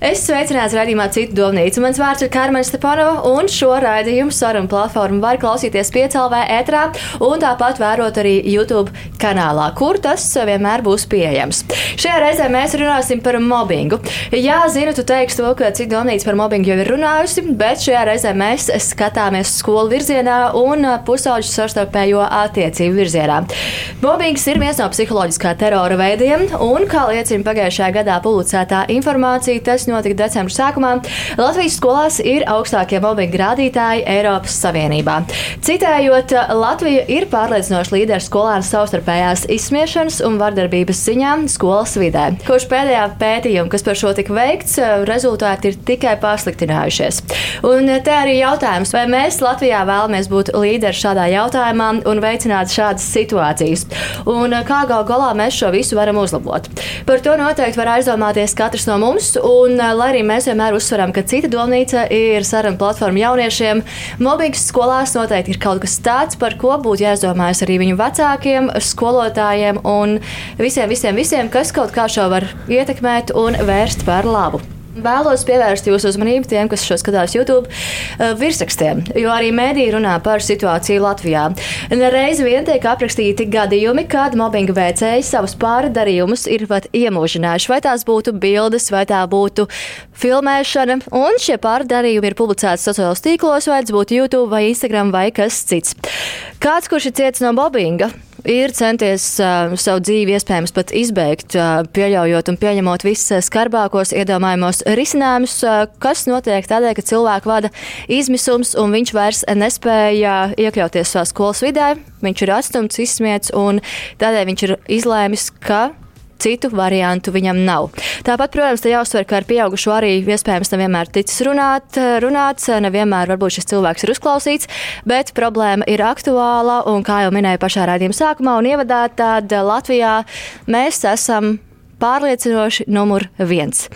Es sveicināts raidījumā Citu domnīcu. Mans vārds ir Karmen Stepanova, un šo raidījumu sarunu platformu var klausīties piecēlvē ētrā un tāpat vērot arī YouTube kanālā, kur tas vienmēr būs pieejams. Šajā reizē mēs runāsim par mobbingu. Jā, zinu, tu teiksi to, ka Citu domnīca par mobbingu jau ir runājusi, bet šajā reizē mēs skatāmies skolu virzienā un pusauģu savstarpējo attiecību virzienā. Mobbings ir viens no psiholoģiskā terora veidiem, un, kā liecina pagājušajā gadā publicētā informācija, tas notika decembra sākumā, Latvijas skolās ir augstākie mobbinga rādītāji Eiropas Savienībā. Citējot, Latvija ir pārliecinoši līderis skolēnu savstarpējās izsmiešanas un vardarbības ziņā skolas vidē. Kopš pēdējā pētījuma, kas par šo tika veikts, rezultāti ir tikai pasliktinājušies. Un te arī jautājums, vai mēs Latvijā vēlamies būt līderi šādā jautājumā un veicināt šādas situācijas, un kā gal galā mēs šo visu varam uzlabot. Par to noteikti var aizdomāties katrs no mums. Un, lai arī mēs vienmēr uzsveram, ka cita domnīca ir saruna platforma jauniešiem, mobbings skolās noteikti ir kaut kas tāds, par ko būtu jāizdomājas arī viņu vecākiem, skolotājiem un visiem, visiem, visiem, kas kaut kā šo var ietekmēt un vērst par labu. Vēlos pievērst jūsu uzmanību tiem, kas šo skatās YouTube uh, virsrakstiem, jo arī mēdīji runā par situāciju Latvijā. Reiz vien tiek aprakstīti gadījumi, kad mobbinga veicēji savus pārdarījumus ir pat iemūžinājuši. Vai tās būtu bildes, vai tā būtu filmēšana, un šie pārdarījumi ir publicēti sociālajos tīklos, vai tas būtu YouTube vai Instagram vai kas cits. Kāds, kurš ir cietis no mobbinga? Ir centies uh, savu dzīvi iespējams pat izbeigt, uh, pieļaujot un pieņemot visus skarbākos iedomājamos risinājumus, uh, kas notiek tādēļ, ka cilvēku vada izmisums un viņš vairs nespēja iekļauties savā skolas vidē, viņš ir atstumts, izsmiets un tādēļ viņš ir izlēmis, ka citu variantu viņam nav. Tāpat, protams, te jāuzsver, ka ar pieaugušo arī iespējams nevienmēr ticis runāt, runāts, nevienmēr varbūt šis cilvēks ir uzklausīts, bet problēma ir aktuāla un, kā jau minēju pašā raidījuma sākumā un ievadā, tad Latvijā mēs esam pārliecinoši numur viens.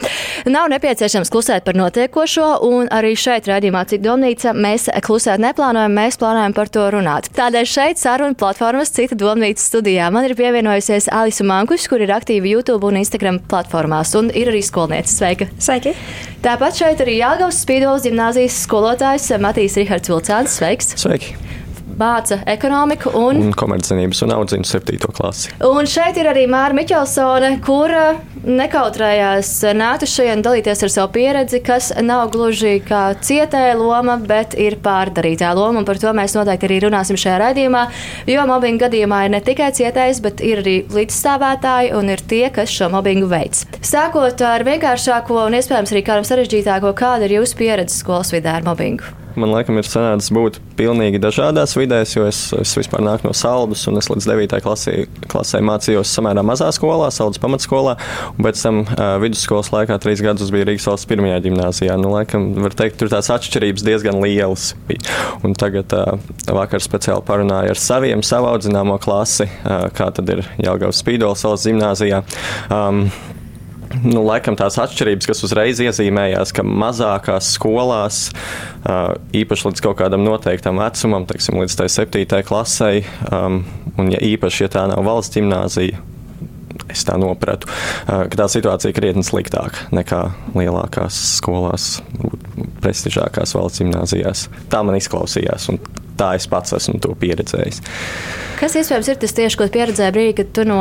Nav nepieciešams klusēt par notiekošo, un arī šeit, redzījumā, cik domnīca, mēs klusēt neplānojam, mēs plānojam par to runāt. Tādēļ šeit saruna platformas cita domnīca studijā man ir pievienojusies Alisa Mankuš, kur ir aktīva YouTube un Instagram platformās, un ir arī skolniece. Sveika! Sveiki! Tāpat šeit arī Jāgaunas Spīdolas gimnāzijas skolotājs Matīs Rihards Vilcāns. Sveiks! Sveiki! Māca ekonomiku un, un komercdarbības un audzina 7. klasi. Un šeit ir arī Māra Miķelsone, kura nekautrējās nākt uz šejienes dalīties ar savu pieredzi, kas nav gluži kā cietēja loma, bet ir pārdarītā loma. Un par to mēs noteikti arī runāsim šajā raidījumā, jo mobbinga gadījumā ir ne tikai cietējs, bet ir arī līdzstāvētāji un ir tie, kas šo mobbingu veids. Sākot ar vienkāršāko un iespējams arī kādam sarežģītāko, kāda ir jūsu pieredze skolas vidē ar mobbingu? Man liekas, ir sanācis būt pilnīgi dažādās vidēs, jo es, es vispār nāku no Saldus, un es līdz 9. klasē, klasē mācījos samērā mazā skolā, Saldus pamatskolā, pēc tam uh, vidusskolas laikā trīs gadus biju Rīgas valsts pirmajā gimnāzijā. Nu, laikam, var teikt, tur tās atšķirības diezgan lielas bija. Un tagad uh, vakar speciāli parunāju ar saviem, savu audzināmo klasi, uh, kā tad ir Jelgavas Spīdolas valsts gimnāzijā. Um, nu, laikam tās atšķirības, kas uzreiz iezīmējās, ka mazākās skolās, īpaši līdz kaut kādam noteiktam vecumam, teiksim, līdz tai septītai klasei, un ja īpaši, ja tā nav valsts gimnāzija, es tā nopratu, ka tā situācija krietni sliktāka nekā lielākās skolās, prestižākās valsts gimnāzijās. Tā man izklausījās. Tā es pats esmu pieredzējis. Kas iespējams ir tas tieši, ko pieredzēji brīdī, kad tu no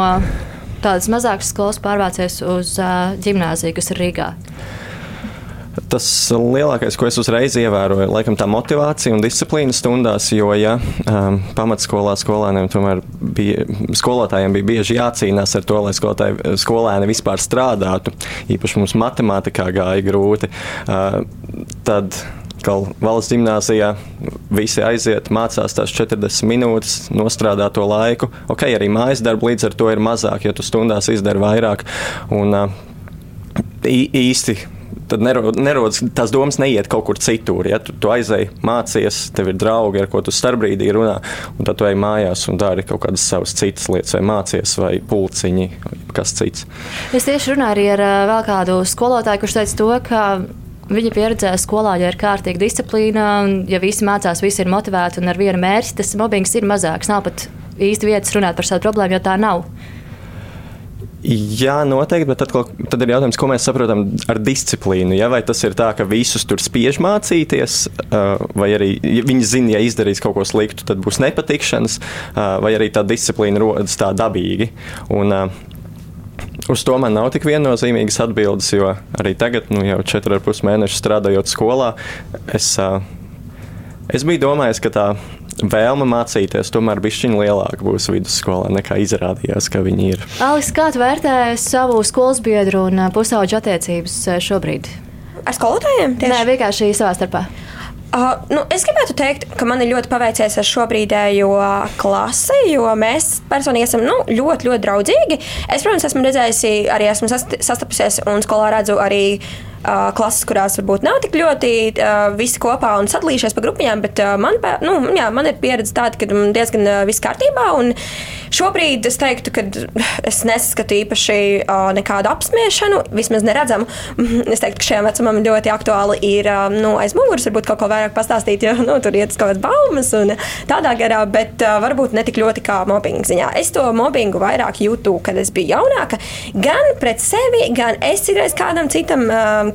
tādas mazākas skolas pārvācies uz uh, ģimnāziju, kas ir Rīgā? Tas lielākais, ko es uzreiz ievēroju, ir tā motivācija un disciplīna stundās, jo, ja um, pamatskolā skolēniem tomēr bija, skolotājiem bija bieži jācīnās ar to, lai skolēni vispār strādātu, īpaši mums matemātikā gāja grūti, uh, tad atkal valsts gimnājā visi aiziet, mācās tās 40 minūtes, nostrādā to laiku. Ok, arī mājas darba līdz ar to ir mazāk, jo tu stundās izdari vairāk. Un, īsti tad nerodas tās domas neiet kaut kur citur. Ja? Tu, tu aizēji, mācies, tev ir draugi, ar ko tu starpbrīdī runā, un tad tu ej mājās un dari kaut kādas savas citas lietas, vai mācies, vai pulciņi, vai kas cits. Es tieši runāju arī ar vēl kādu skolotāju, kurš teica to, ka Viņa pieredzē skolā, ja ir kārtīga disciplīna, ja visi mācās, visi ir motivēti un ar vienu mērķi, tas mobbings ir mazāks. Nav pat īsti vietas runāt par savu problēmu, jo tā nav. Jā, noteikti, bet tad, tad ir jautājums, ko mēs saprotam ar disciplīnu. Ja? Vai tas ir tā, ka visus tur spiež mācīties, vai arī ja viņi zina, ja izdarīs kaut ko sliktu, tad būs nepatikšanas, vai arī tā disciplīna rodas tā dabīgi. Un, Uz to man nav tik viennozīmīgas atbildes, jo arī tagad, nu, jau 4,5 mēnešus strādājot skolā, es, es biju domājis, ka tā vēlme mācīties tomēr bišķiņa lielāka būs vidusskolā nekā izrādījās, ka viņi ir. Alis, kā tu vērtē savu skolas biedru un pusauģu attiecības šobrīd? Ar skolotājiem? Tieši? Nē, vienkārši savā starpā. Uh, nu, es gribētu teikt, ka man ir ļoti paveicies ar šo brīdējo klasi, jo mēs personīgi esam nu, ļoti, ļoti draudzīgi. Es, protams, esmu redzējusi, arī esmu sastapusies un skolā redzu arī klases, kurās varbūt nav tik ļoti visi kopā un sadalījušies pa grupiņām, bet man, nu, jā, man ir pieredze tāda, ka diezgan viss kārtībā. Šobrīd es teiktu, ka es nesaskatu īpaši nekādu apspiešanu, vismaz neredzam. Es teiktu, ka šajam vecumam ļoti aktuāli ir nu, aiz muguras, varbūt kaut ko vairāk pastāstīt, jo nu, tur iet kaut kādas baumas un tādā garā, bet varbūt ne tik ļoti kā mobbinga ziņā. Es to mobbingu vairāk jūtu, kad es biju jaunāka, gan pret sevi, gan es citreiz kādam citam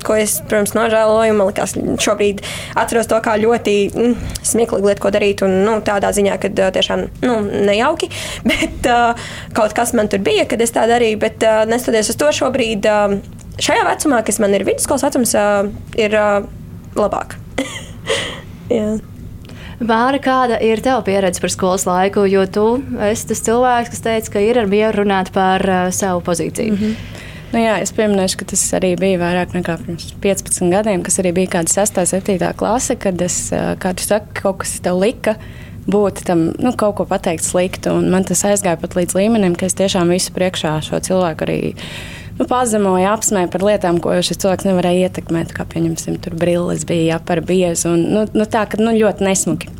ko es, protams, nožēloju. Man liekas, šobrīd atceros to kā ļoti mm, smieklīgu lietu, ko darīt. Un, nu, tādā ziņā, ka tiešām nu, nejauki. Bet uh, kaut kas man tur bija, kad es tā darīju. Bet uh, neskatoties uz to šobrīd, uh, šajā vecumā, kas man ir vidusskolas vecums, uh, ir uh, labāk. yeah. Māra, kāda ir tava pieredze par skolas laiku? Jo tu esi tas cilvēks, kas teica, ka ir ar mieru runāt par uh, savu pozīciju. Mm -hmm. Nu, jā, es pieminēšu, ka tas arī bija vairāk nekā pirms 15 gadiem, kas arī bija kāda 6, 7 klase, kad es, kā tu saki, kaut kas tev lika būt tam nu, kaut ko pateikt sliktu. Un man tas aizgāja pat līdz līmenim, ka es tiešām visu priekšā šo cilvēku arī nu, pazemoju, apsmēju par lietām, ko šis cilvēks nevarēja ietekmēt. Kā pieņemsim, tur brilles bija jā, par biezu. Un, nu, nu, tā, ka nu, ļoti nesmuki.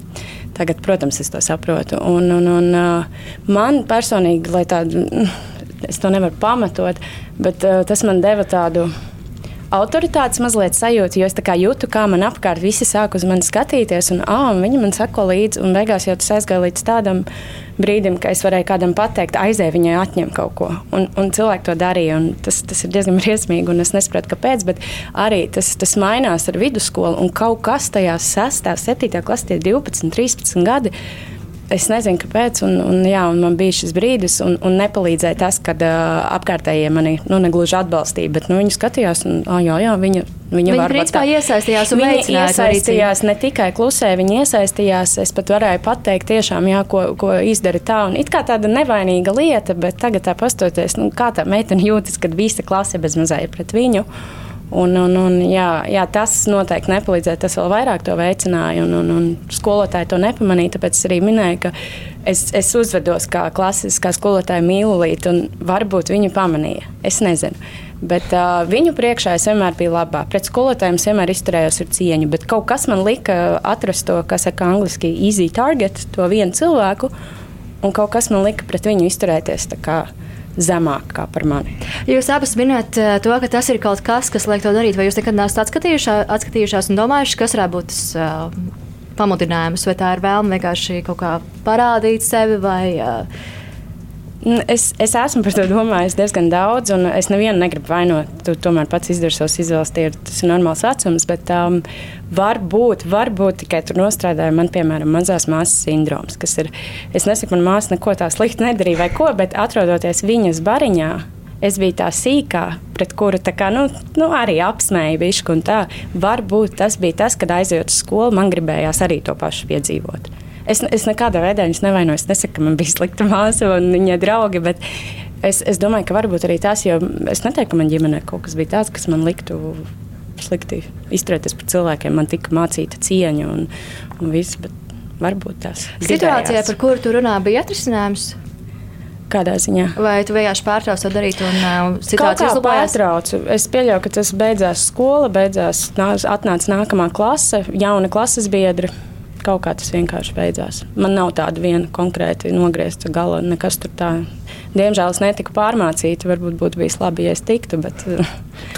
Tagad, protams, es to saprotu. Un, un, un man personīgi, lai tādu es to nevaru pamatot, bet uh, tas man deva tādu autoritātes mazliet sajūta, jo es jūtu, kā man apkārt visi sāk uz mani skatīties, un ah, viņi man sako līdzi, un beigās jau tas aizgāja līdz tādam brīdim, ka es varēju kādam pateikt, aizēj viņai atņem kaut ko. Un, un cilvēki to darīja, un tas, tas ir diezgan briesmīgi, un es nesaprotu, kāpēc, bet arī tas, tas mainās ar vidusskolu, un kaut kas tajā 6, 7, klasē, 12, 13 gadi Es nezinu, kāpēc, un, un, jā, un man bija šis brīdis, un, un nepalīdzēja tas, kad uh, apkārtējie mani nu, negluži atbalstīja, bet nu, viņi skatījās, un oh, jā, jā, viņa, viņa, viņa principā tā, iesaistījās viņa iesaistījās ne tikai klusē, viņa iesaistījās, es pat varēju pateikt tiešām, jā, ko, ko izdara tā, un it kā tāda nevainīga lieta, bet tagad tā pastoties, nu, kā tā meitene jūtas, kad visa klase bez mazā ir pret viņu. Un, un, un, jā, jā, tas noteikti nepalīdzēja. Tas vēl vairāk to veicināja. Un, un, un skolotāji to nepamanīja. Tāpēc es arī minēju, ka es, es uzvedos kā klasiskā skolotāja mīlulīte, un varbūt viņi pamanīja. Es nezinu. Bet uh, viņu priekšā es vienmēr biju labā. Pret skolotājiem es vienmēr izturējos ar cieņu. Bet kaut kas man lika atrast to, kas saka angliski easy target, to vienu cilvēku, un kaut kas man lika pret viņu izturēties zemāk kā par mani. Jūs abas minējat eh, to, ka tas ir kaut kas, kas liek to darīt. Vai jūs nekad neesat atskatījušā, atskatījušās un domājuši, kas varētu būt tas uh, pamudinājums, vai tā ir vēlme vienkārši kaut kā parādīt sevi vai. Uh, es, es esmu par to domājis diezgan daudz, un es nevienu negribu vainot. Tu tomēr pats izdari savas izvēles, tie ir, tas ir normāls vecums. Bet um, varbūt, varbūt tikai tur nostrādāja man, piemēram, mazās māsas sindroms, kas ir. Es nesaku, man māsa neko tā slikti nedarīja vai ko, bet atrodoties viņas bariņā. Es biju tā sīkā, pret kuru kā, nu, nu, arī apsmēju bišku. Varbūt tas bija tas, kad aizjūt uz skolu, man gribējās arī to pašu piedzīvot. Es, es nekādā veidā viņas nevainoju. Es nesaku, ka man bija slikta māsa un viņa draugi. Es, es domāju, ka varbūt arī tas, jo es neteiktu, ka man ģimenē kaut kas bija tāds, kas man liktu slikti izturēties pret cilvēkiem. Man tika mācīta cieņa un, un viss. Varbūt tās situācijā, par kuru tu runā, bija atrisinājums. Kādā ziņā? Vai tu vienkārši pārtrauci to darīt un uh, situāciju uzlabojās? Pārtraucu. Es pieļauju, ka tas beidzās skola, beidzās, atnāca nākamā klase, jauna klases biedra kaut kā tas vienkārši beidzās. Man nav tāda viena konkrēti nogriezta gala, nekas tur tā. Diemžēl es netiku pārmācīta. Varbūt būtu bijis labi, ja es tiktu. Bet...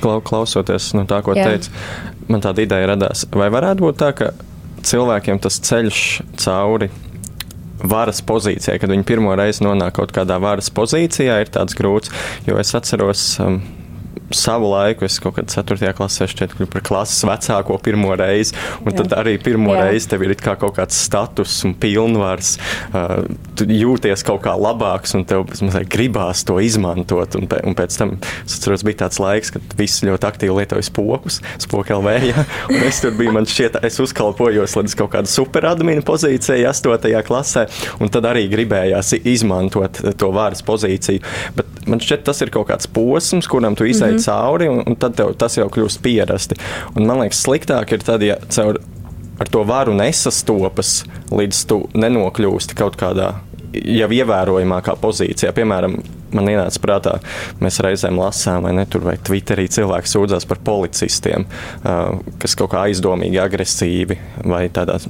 Klausoties no tā, ko teicu, man tāda ideja radās. Vai varētu būt tā, ka cilvēkiem tas ceļš cauri varas pozīcijai, kad viņi pirmo reizi nonāk kaut kādā varas pozīcijā, ir tāds grūts. Jo es atceros. Um, savu laiku, es kaut kādā 4. klasē šķiet, kļuvu par klases vecāko pirmo reizi. Un Jā. tad arī pirmo Jā. reizi tev ir kā kaut kāds status un pilnvars. Uh, tu jūties kaut kā labāks un tev mazliet gribās to izmantot. Un, un pēc tam es atceros, bija tāds laiks, kad visi ļoti aktīvi lietoja spokus, spoku LV. Ja? Un es tur biju, man šķiet, es uzkalpojos līdz kaut kāda superadmina pozīcija 8. klasē. Un tad arī gribējās izmantot to varas pozīciju. Bet man šķiet, tas ir kaut kāds posms, kuram tu izēji mm -hmm cauri, un, un tad tev tas jau kļūst pierasti. Un man liekas, sliktāk ir tad, ja caur ar to varu nesastopas, līdz tu nenokļūsti kaut kādā jau ievērojamākā pozīcijā. Piemēram, man ienāca prātā, mēs reizēm lasām, vai ne tur vai Twitterī cilvēki sūdzās par policistiem, kas kaut kā aizdomīgi, agresīvi vai tādā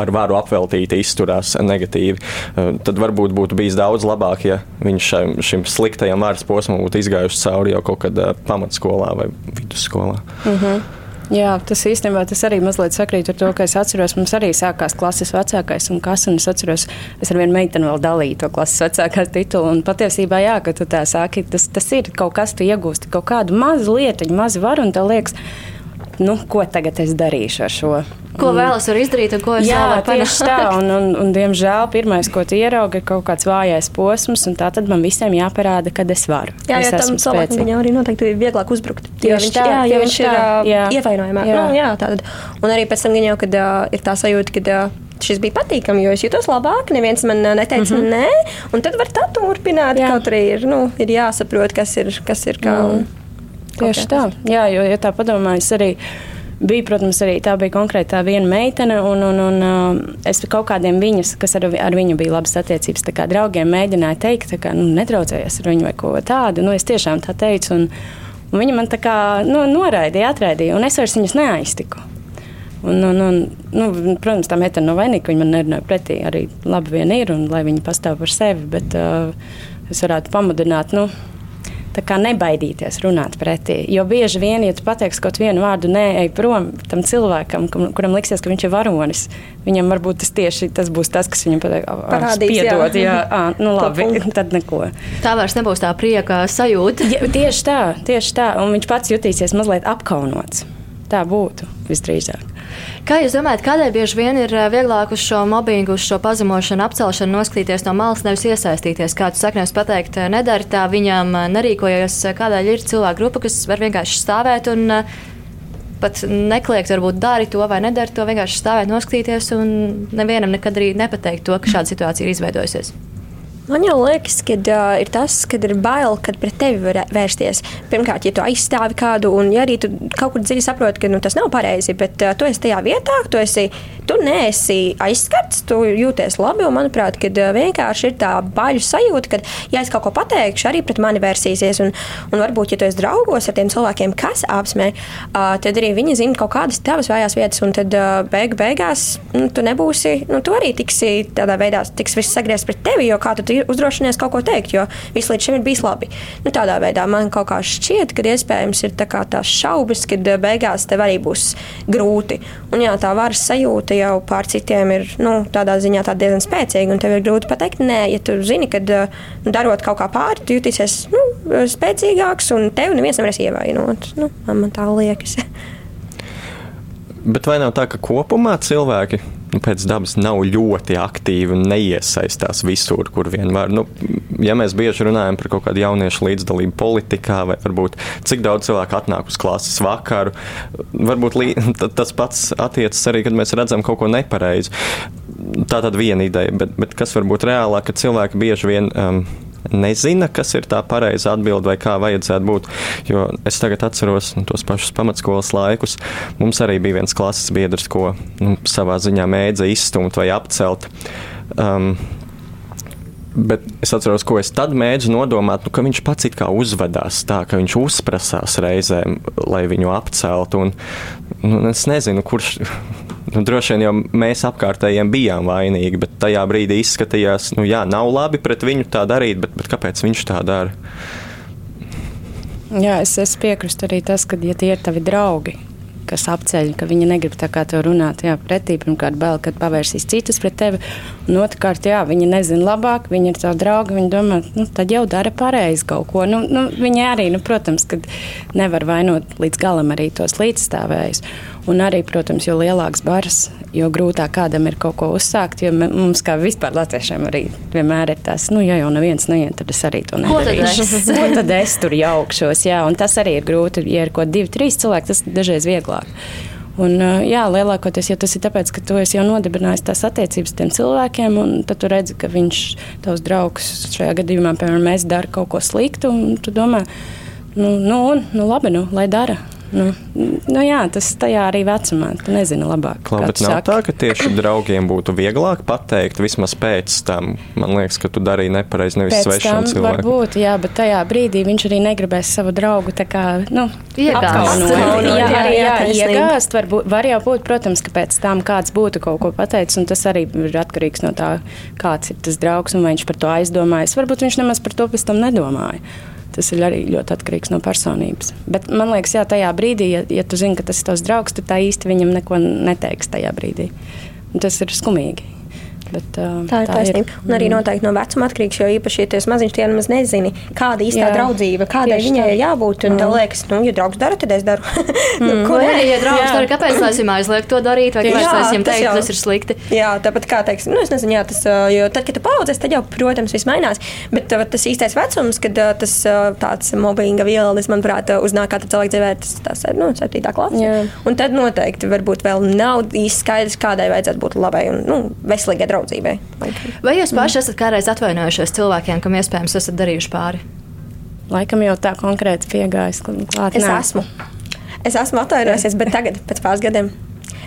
ar varu apveltīti izturās negatīvi, eh, tad varbūt būtu bijis daudz labāk, ja viņš šim, šim sliktajam varas posmam būtu izgājuši cauri jau kaut kad eh, pamatskolā vai vidusskolā. Mm -hmm. Jā, tas īstenībā tas arī mazliet sakrīt ar to, ka es atceros, mums arī sākās klases vecākais un kas, un es atceros, es ar vienu meiteni vēl dalīju to klases vecākā titulu, un patiesībā, jā, ka tu tā sāki, tas, tas ir kaut kas, tu iegūsti kaut kādu mazu lietiņu, mazu varu, un tev liekas, nu, ko tagad es darīšu ar šo? Ko mm. vēl es varu izdarīt, un ko es Jā, varu panākt? tā, un, un, un, diemžēl, pirmais, ko tu ieraugi, ir kaut kāds vājais posms, un tā tad man visiem jāparāda, kad es varu. Jā, es jo tam cilvēkam viņam arī noteikti ir vieglāk uzbrukt. Tieši viņš, tā, jā, jo viņš tā, ir jā. ievainojamāk. Jā. Nu, jā, tātad. Un arī pēc tam gan jau, kad uh, ir tā sajūta, ka uh, šis bija patīkami, jo es jutos labāk. Neviens man neteica, mm -hmm. nē, un tad var tā turpināt. Jā. Kaut arī ir, nu, ir jāsaprot, kas ir. Kas ir kā, mm. Tieši tā, jā, jo, ja tā padomājas arī bija, protams, arī tā bija konkrēti tā viena meitene, un, un, un uh, es kaut kādiem viņas, kas ar, ar viņu bija labas attiecības, kā draugiem mēģināju teikt, ka nu, netraucējies ar viņu vai ko tādu. Nu, es tiešām tā teicu, un, un viņa man tā kā nu, noraidīja, atraidīja, un es vairs viņas neaiztiku. Un, un, un, nu, protams, tā meitene nav vainīga, viņa man nerunāja pretī. Arī labi vien ir, un lai viņa pastāv par sevi, bet uh, es varētu pamudināt. Nu, nebaidīties runāt pretī. Jo bieži vien, ja tu pateiksi kaut vienu vārdu, nē, ej prom tam cilvēkam, kuram liksies, ka viņš ir varonis, viņam varbūt tas tieši tas būs tas, kas viņam parādīs. Piedod, jā, jā à, nu labi, tad neko. Tā vairs nebūs tā prieka sajūta. Ja, tieši tā, tieši tā, un viņš pats jutīsies mazliet apkaunots. Tā būtu visdrīzāk. Kā jūs domājat, kādēļ bieži vien ir eh, vieglāk uz šo mobbingu, uz šo pazemošanu, apcelšanu noskatīties no malas, nevis iesaistīties? Kā tu saki, nevis pateikt, eh, nedari tā, viņam eh, nerīkojas, kādēļ ir cilvēku grupa, kas var vienkārši stāvēt un pat nekliegt, varbūt dari to vai nedari to, vienkārši stāvēt, noskatīties un nevienam nekad arī nepateikt to, ka šāda situācija ir izveidojusies. Man jau liekas, ka uh, ir tas, kad ir bail, kad pret tevi var vērsties. Pirmkārt, ja tu aizstāvi kādu, un ja arī tu kaut kur dziļi saproti, ka nu, tas nav pareizi, bet uh, tu esi tajā vietā, tu, esi, tu neesi aizskarts, tu jūties labi. Un, manuprāt, kad, uh, vienkārši ir tā baļu sajūta, ka, ja es kaut ko pateikšu, arī pret mani vērsīsies. Un, un varbūt, ja tu esi draugos ar tiem cilvēkiem, kas apsmē, uh, tad arī viņi zina kaut kādas tavas vājās vietas, un tad uh, beig, beigās nu, tu nebūsi, nu, tu arī tiksi tādā veidā, tiks viss sagriezts pret tevi, jo kā tu uzdrošinies kaut ko teikt, jo viss līdz šim ir bijis labi. Nu, tādā veidā man kaut kā šķiet, ka iespējams ir tā tās šaubas, ka eh, beigās tev arī būs grūti. Un jā, tā varas sajūta jau pār citiem ir nu, tādā ziņā tā diezgan spēcīga, un tev ir grūti pateikt, nē, ja tu zini, ka eh, darot kaut kā pāri, tu jutīsies nu, spēcīgāks, un tev neviens nevarēs ievainot. Nu, man tā liekas. Bet vai nav tā, ka kopumā cilvēki nu, pēc dabas nav ļoti aktīvi un neiesaistās visur, kur vien var. Nu, ja mēs bieži runājam par kaut kādu jauniešu līdzdalību politikā, vai varbūt cik daudz cilvēku atnāk uz klases vakaru, varbūt lī, tas pats attiecas arī, kad mēs redzam kaut ko nepareizu. Tā tad viena ideja, bet, bet kas varbūt reālāk, ka cilvēki bieži vien. Um, nezina, kas ir tā pareizā atbilde vai kā vajadzētu būt. Jo es tagad atceros nu, tos pašus pamatskolas laikus. Mums arī bija viens klases biedrs, ko nu, savā ziņā mēdza izstumt vai apcelt. Um, Bet es atceros, ko es tad mēģināju nodomāt, nu, ka viņš pats it kā uzvedās tā, ka viņš uzprasās reizēm, lai viņu apceltu. Un, nu, es nezinu, kurš nu, droši vien jau mēs apkārtējiem bijām vainīgi, bet tajā brīdī izskatījās, nu jā, nav labi pret viņu tā darīt, bet, bet kāpēc viņš tā dara? Jā, es, es piekrītu arī tas, ka, ja tie ir tavi draugi, kas apceļ, ka viņi negrib tā kā tev runāt, jā, pretī, pirmkārt, bail, kad pavērsīs citus pret tevi, un otrkārt, jā, viņi nezina labāk, viņi ir tavi draugi, viņi domā, nu, tad jau dara pareizi kaut ko. Nu, nu, viņi arī, nu, protams, nevar vainot līdz galam arī tos līdzstāvējus. Un arī, protams, jo lielāks bars, jo grūtāk kādam ir kaut ko uzsākt. Jo mums, kā vispār latviešiem, arī vienmēr ir tas, nu, ja jau neviens neiet, tad es arī to nedarīšu. Ko tad es, ko tad es tur jaukšos? Jā, un tas arī ir grūti. Ja ir kaut divi, trīs cilvēki, tas dažreiz vieglāk. Un, jā, lielākoties jau tas ir tāpēc, ka tu jau nodibinājis tās attiecības ar tiem cilvēkiem, un tad tu redzi, ka viņš, tavs draugs, šajā gadījumā, piemēram, mēs dara kaut ko sliktu, un tu domā, nu, nu, nu labi, nu, lai dara. Nu, nu jā, tas tajā arī vecumā. Tu nezini labāk. Klau, bet nav saki. tā, ka tieši draugiem būtu vieglāk pateikt, vismaz pēc tam. Man liekas, ka tu darīji nepareizi, nevis svešam cilvēkam. Varbūt, jā, bet tajā brīdī viņš arī negribēs savu draugu tā kā, nu, iegāzt. Jā, arī jā, iegāzt. Var, būt, var jau būt, protams, ka pēc tam kāds būtu kaut ko pateicis, un tas arī ir atkarīgs no tā, kāds ir tas draugs un vai viņš par to aizdomājas. Varbūt viņš nemaz par to pēc tam nedomāja. Tas ir arī ļoti atkarīgs no personības. Bet man liekas, jā, tajā brīdī, ja, ja tu zini, ka tas ir tavs draugs, tad tā īsti viņam neko neteiks tajā brīdī. Un tas ir skumīgi. Bet, uh, tā ir tā taisnība. Ir. Un arī noteikti no vecuma atkarīgs, jo īpaši, esi maziņš, tie nemaz nezini, kāda īstā jā. draudzība, kādai viņai ir jābūt. Un mm. tev liekas, nu, ja draugs dara, tad es daru. nu, mm. Ko nē, ja draugs dara, kāpēc lai es viņam aizlieku to darīt, vai kāpēc lai es viņam teiktu, tas ir slikti? Jā, tāpat kā teiks, nu, es nezinu, jā, tas, jo tad, kad tu paudzies, tad jau, protams, viss mainās. Bet tas īstais vecums, kad tas tāds mobbinga vielas, manuprāt, uznāk katra cilvēka dzīvē, tas tas ir, nu, septītā klase. Un tad noteikti varbūt vēl nav īsti skaidrs, kādai vajadzētu būt labai un, nu, veselīgai draudzībai draudzībai. Vai jūs paši esat kādreiz atvainojušies cilvēkiem, kam iespējams esat darījuši pāri? Laikam jau tā konkrēti piegājis klāt. Es nē. esmu. Es esmu atvainojusies, bet tagad, pēc pāris gadiem,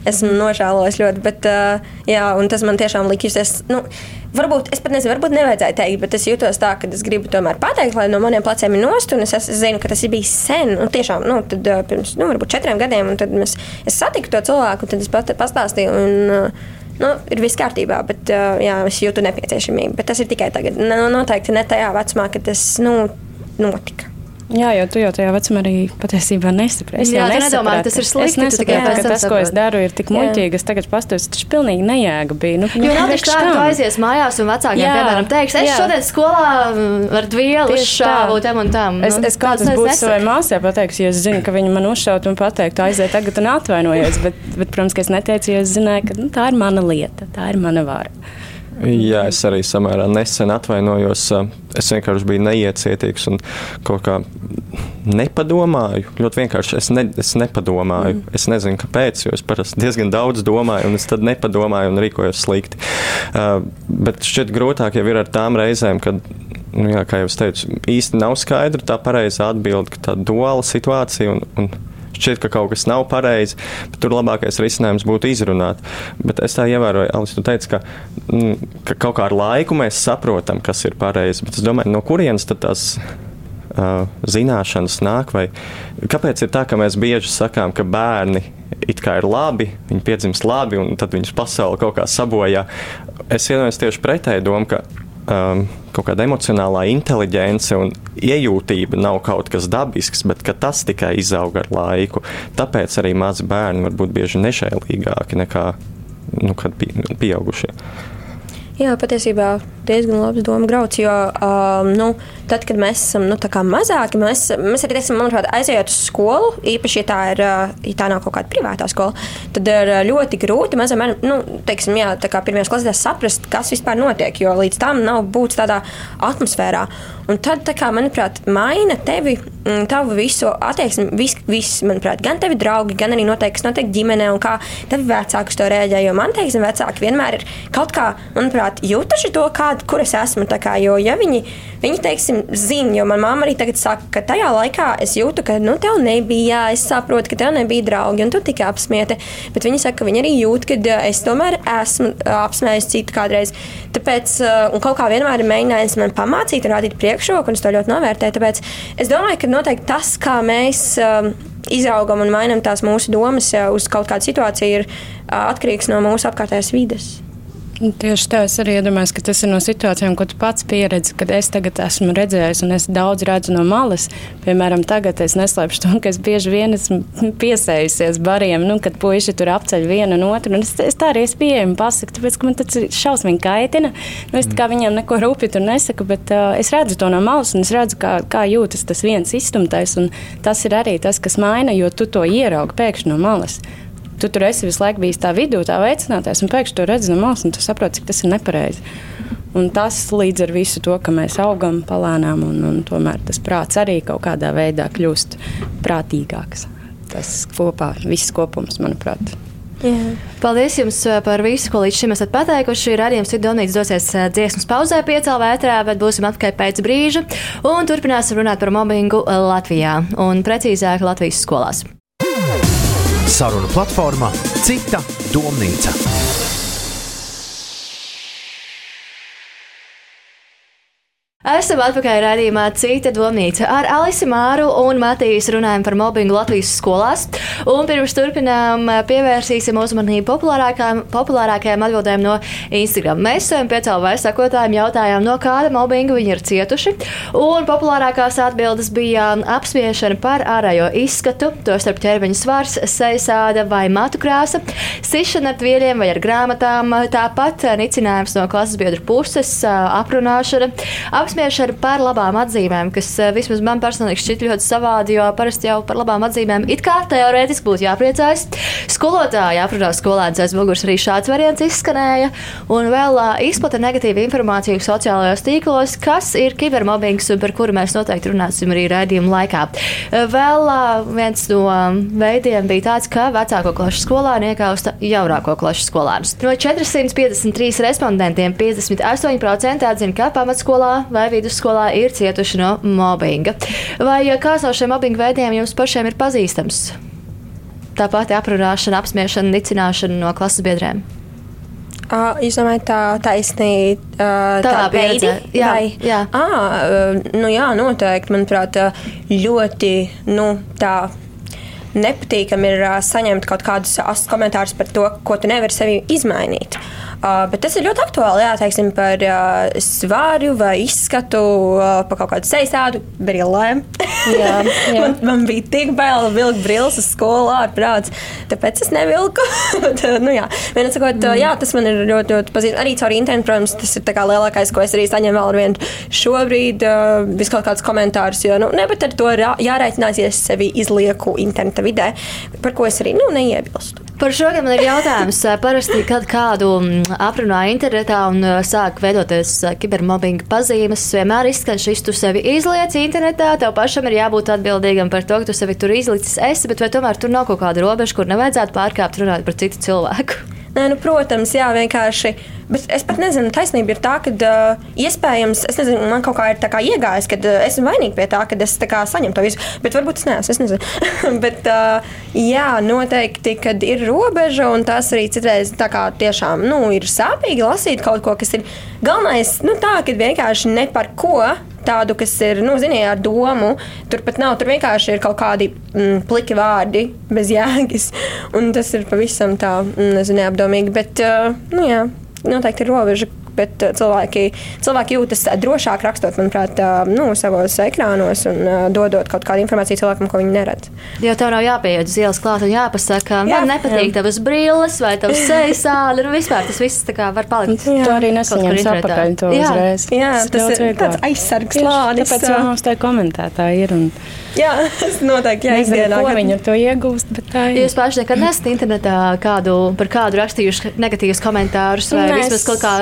esmu nožēlojis ļoti. Bet, uh, jā, tas man tiešām likās. Nu, varbūt es pat nezinu, varbūt nevajadzēja teikt, bet es jūtos tā, ka es gribu tomēr pateikt, lai no maniem pleciem ir nost. Es, es zinu, ka tas ir bijis sen, un tiešām nu, tad, uh, pirms nu, četriem gadiem. Tad mēs, es satiku to cilvēku, un tad es pat, pastāstīju. Un, uh, nu, ir viss kārtībā, bet jā, es jūtu nepieciešamību. Bet tas ir tikai tagad. Nu, noteikti ne tajā vecumā, kad tas nu, notika. Jā, jo tu jau tajā vecumā arī patiesībā nesaproti. Jā, jā nedomāju, tas ir slikti. Es tikai tā, ka tas, ko es daru, ir tik muļķīgi. Es tagad pastos, tas ir pilnīgi nejēga bija. Nu, jo nav taču tā, ka tu aizies mājās un vecākiem, jā, piemēram, teiks, es jā. šodien skolā mm, ar vielu šāvu tam un tam. Es, nu, es kā tas būtu savai māsai pateiks, jo es zinu, ka viņa man uzšaut un pateikt, aiziet tagad un atvainojies. Bet, bet, protams, ka es neteicu, jo es zināju, ka nu, tā ir mana lieta, tā ir mana vara. Jā, es arī samērā nesen atvainojos. Es vienkārši biju neiecietīgs un kaut kā nepadomāju. Ļoti vienkārši es, ne, es nepadomāju. Mm. Es nezinu, kāpēc, jo es parasti diezgan daudz domāju, un es tad nepadomāju un rīkojos slikti. Uh, bet šķiet grūtāk jau ir ar tām reizēm, kad nu, jā, kā jau es teicu, īsti nav skaidra tā pareizā atbilde, ka tā duāla situācija un, un šķiet, ka kaut kas nav pareizi, bet tur labākais risinājums būtu izrunāt. Bet es tā ievēroju, Alis, tu teici, ka, mm, ka kaut kā ar laiku mēs saprotam, kas ir pareizi. Bet es domāju, no kurienes tad uh, zināšanas nāk? Vai kāpēc ir tā, ka mēs bieži sakām, ka bērni it kā ir labi, viņi piedzimst labi, un tad viņus pasauli kaut kā sabojā? Es iedomājos tieši pretēju domu, ka um, kaut kāda emocionālā inteligence un iejūtība nav kaut kas dabisks, bet tas tikai izaug ar laiku. Tāpēc arī mazi bērni var būt bieži nežēlīgāki nekā nu, pieaugušie. Jā, patiesībā diezgan labs domu grauds, jo um, nu, tad, kad mēs esam nu, mazāki, mēs, mēs arī teiksim, manuprāt, aizejot uz skolu, īpaši, ja tā, ir, ja tā nav kaut kāda privātā skola, tad ir ļoti grūti mazam bērnam, nu, teiksim, jā, tā kā pirmajās klasēs saprast, kas vispār notiek, jo līdz tam nav būts tādā atmosfērā. Un tad, kā, manuprāt, maina tevi, mm, tavu visu attieksmi, vis, vis, manuprāt, gan tevi draugi, gan arī noteikti, kas notiek ģimenē, un kā tevi vecāki uz to rēģē. Jo man, teiksim, vecāki vienmēr ir kaut kā, manuprāt, jūtuši to, kāda, kur es esmu. Kā, jo, ja viņi, viņi, teiksim, zina, jo manā mamma arī tagad saka, ka tajā laikā es jūtu, ka, nu, tev nebija, jā, es saprotu, ka tev nebija draugi, un tu tikai apsmieti. Bet viņi saka, ka viņi arī jūt, ka es tomēr esmu apsmējis citu kādreiz. Tāpēc, un kaut kā vienmēr ir mēģinājis man pamācīt, rādīt priekšroku priekšroku, un es to ļoti novērtēju. Tāpēc es domāju, ka noteikti tas, kā mēs. Um, izaugam un mainām tās mūsu domas uh, uz kaut kādu situāciju, ir uh, atkarīgs no mūsu apkārtējās vides. Tieši tā, es arī iedomājos, ka tas ir no situācijām, ko tu pats pieredzi, kad es tagad esmu redzējis, un es daudz redzu no malas. Piemēram, tagad es neslēpšu to, ka es bieži vien esmu piesējusies bariem, nu, kad puiši tur apceļ vienu un otru. Un es, es tā arī esmu pieejama pasaku, tāpēc, ka man tas šausmīgi kaitina. Nu, es kā viņiem neko rūpīgi tur nesaku, bet uh, es redzu to no malas, un es redzu, kā, kā jūtas tas viens izstumtais, un tas ir arī tas, kas maina, jo tu to ieraugi pēkšņi no malas tu tur esi visu laiku bijis tā vidū, tā veicināties, un pēkšņi to redzi no malas, un tu saproti, cik tas ir nepareizi. Un tas līdz ar visu to, ka mēs augam palēnām, un, un tomēr tas prāts arī kaut kādā veidā kļūst prātīgāks. Tas kopā, viss kopums, manuprāt. Jā. Paldies jums uh, par visu, ko līdz šim esat pateikuši. Radījums ir Donīts dosies uh, dziesmas pauzē piecēlā vētrā, bet būsim atpakaļ pēc brīža un turpināsim runāt par mobbingu Latvijā un precīzāk Latvijas skolās. Saruna platformā Cita domnīca. Esam atpakaļ redzējumā Cita domnīca. Ar Alisi Māru un Matīs runājam par mobbingu Latvijas skolās. Un pirms turpinām pievērsīsim uzmanību populārākajām, populārākajām atbildēm no Instagram. Mēs saviem piecēlvai sakotājiem jautājām, no kāda mobbinga viņi ir cietuši. Un populārākās atbildes bija apspiešana par ārējo izskatu, to starp ķermeņa svars, sejasāda vai matu krāsa, sišana ar tvieļiem vai ar grāmatām, tāpat nicinājums no klases biedru puses, aprunāšana apsmiešana par labām atzīmēm, kas eh, vismaz man personīgi šķiet ļoti savādi, jo parasti jau par labām atzīmēm it kā teorētiski būtu jāpriecājas. Skolotāji aprunā skolēns aiz muguras arī šāds variants izskanēja, un vēl uh, izplata negatīvu informāciju sociālajos tīklos, kas ir kibermobbings par kuru mēs noteikti runāsim arī raidījuma laikā. Vēl uh, viens no veidiem bija tāds, ka vecāko klašu skolāni iekausta jaunāko klašu skolānus. No 453 respondentiem 58% atzina, ka pamatskolā vai vidusskolā ir cietuši no mobbinga. Vai kāds no šiem mobbinga veidiem jums pašiem ir pazīstams? Tā pati aprunāšana, apspiešana, nicināšana no klases biedriem. Uh, jūs domājat, tā taisnība, uh, tā veidi? Jā, vai? jā. Ah, nu jā, noteikti. Manuprāt, ļoti nu, tā nepatīkami ir uh, saņemt kaut kādus astus komentārus par to, ko tu nevari sevi izmainīt. Uh, bet tas ir ļoti aktuāli. Jā, teiksim, par uh, svāru vai izskatu, uh, par kaut kādu sejas tādu brillēm. jā, jā. man, man bija tik bail vilkt brilles uz skolu ārprāts, tāpēc es nevilku. uh, nu, jā, Vienu sakot, mm. jā, tas man ir ļoti, ļoti pazīstams. Arī caur internetu, protams, tas ir lielākais, ko es arī saņemu vēl ar vienu šobrīd. Uh, Vis kaut kāds komentārs, jo, nu, ne, bet ar to jārēķinās, ja es sevi izlieku interneta vidē, par ko es arī nu, neiebilstu. Par šo man ir jautājums. Parasti, kad kādu mm, aprunā internetā un sāk veidoties kibermobbinga pazīmes, vienmēr izskan šis, tu sevi izliec internetā, tev pašam ir jābūt atbildīgam par to, ka tu sevi tur izlicis esi, bet vai tomēr tur nav kaut kāda robeža, kur nevajadzētu pārkāpt runāt par citu cilvēku? Nē, nu, protams, jā, vienkārši. Bet es pat nezinu, taisnība ir tā, ka uh, iespējams, es nezinu, man kaut kā ir kā iegājis, ka uh, esmu vainīga pie tā, ka es tā saņemu to visu. Bet varbūt es neesmu, es nezinu. bet uh, jā, noteikti, kad ir robeža, un tas arī citreiz kā tiešām nu, ir sāpīgi lasīt kaut ko, kas ir galvenais, nu tā, ka vienkārši ne par ko tādu, kas ir, nu, ziniet, ar domu. Tur pat nav, tur vienkārši ir kaut kādi mm, pliki vārdi bez jēgas. Un tas ir pavisam tā, mm, nezinu, neapdomīgi. Bet, uh, nu jā, noteikti ir robeža, bet uh, cilvēki, cilvēki jūtas drošāk rakstot, manuprāt, uh, nu, savos ekrānos un uh, dodot kaut kādu informāciju cilvēkam, ko viņi neredz. Jo tev nav jāpieiet uz ielas klāt un jāpasaka, jā, man nepatīk jā. tavas brilles vai tavs sejas sāli, un vispār tas viss kā, var palikt. Jā. Tu arī nesaņems apakaļ to jā. uzreiz. Jā, tas, tas ir tāds aizsargs slānis. Tāpēc jau mums tā komentētāji ir. Un... Jā, es noteikti jāizdienā. Ko viņi ar to iegūst, bet tā ir. Jūs paši nekad nesat internetā kādu, par kādu rakstījuši negatīvus komentārus vai Nes. vismaz kaut kā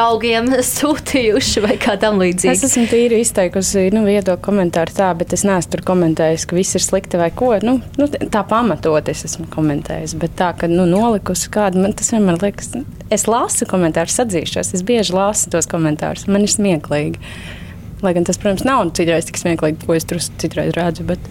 draugiem sūtījuši vai kā tam līdzīgi? Es esmu tīri izteikusi nu, viedokli komentāru tā, bet es neesmu tur komentējis, ka viss ir slikti vai ko. Nu, nu, tā pamatot es esmu komentējis, bet tā, ka nu, nolikusi kādu, man tas vienmēr liekas, es lasu komentārus, atzīšos, es bieži lasu tos komentārus, man ir smieklīgi. Lai gan tas, protams, nav citreiz tik smieklīgi, ko es tur citreiz redzu. Bet,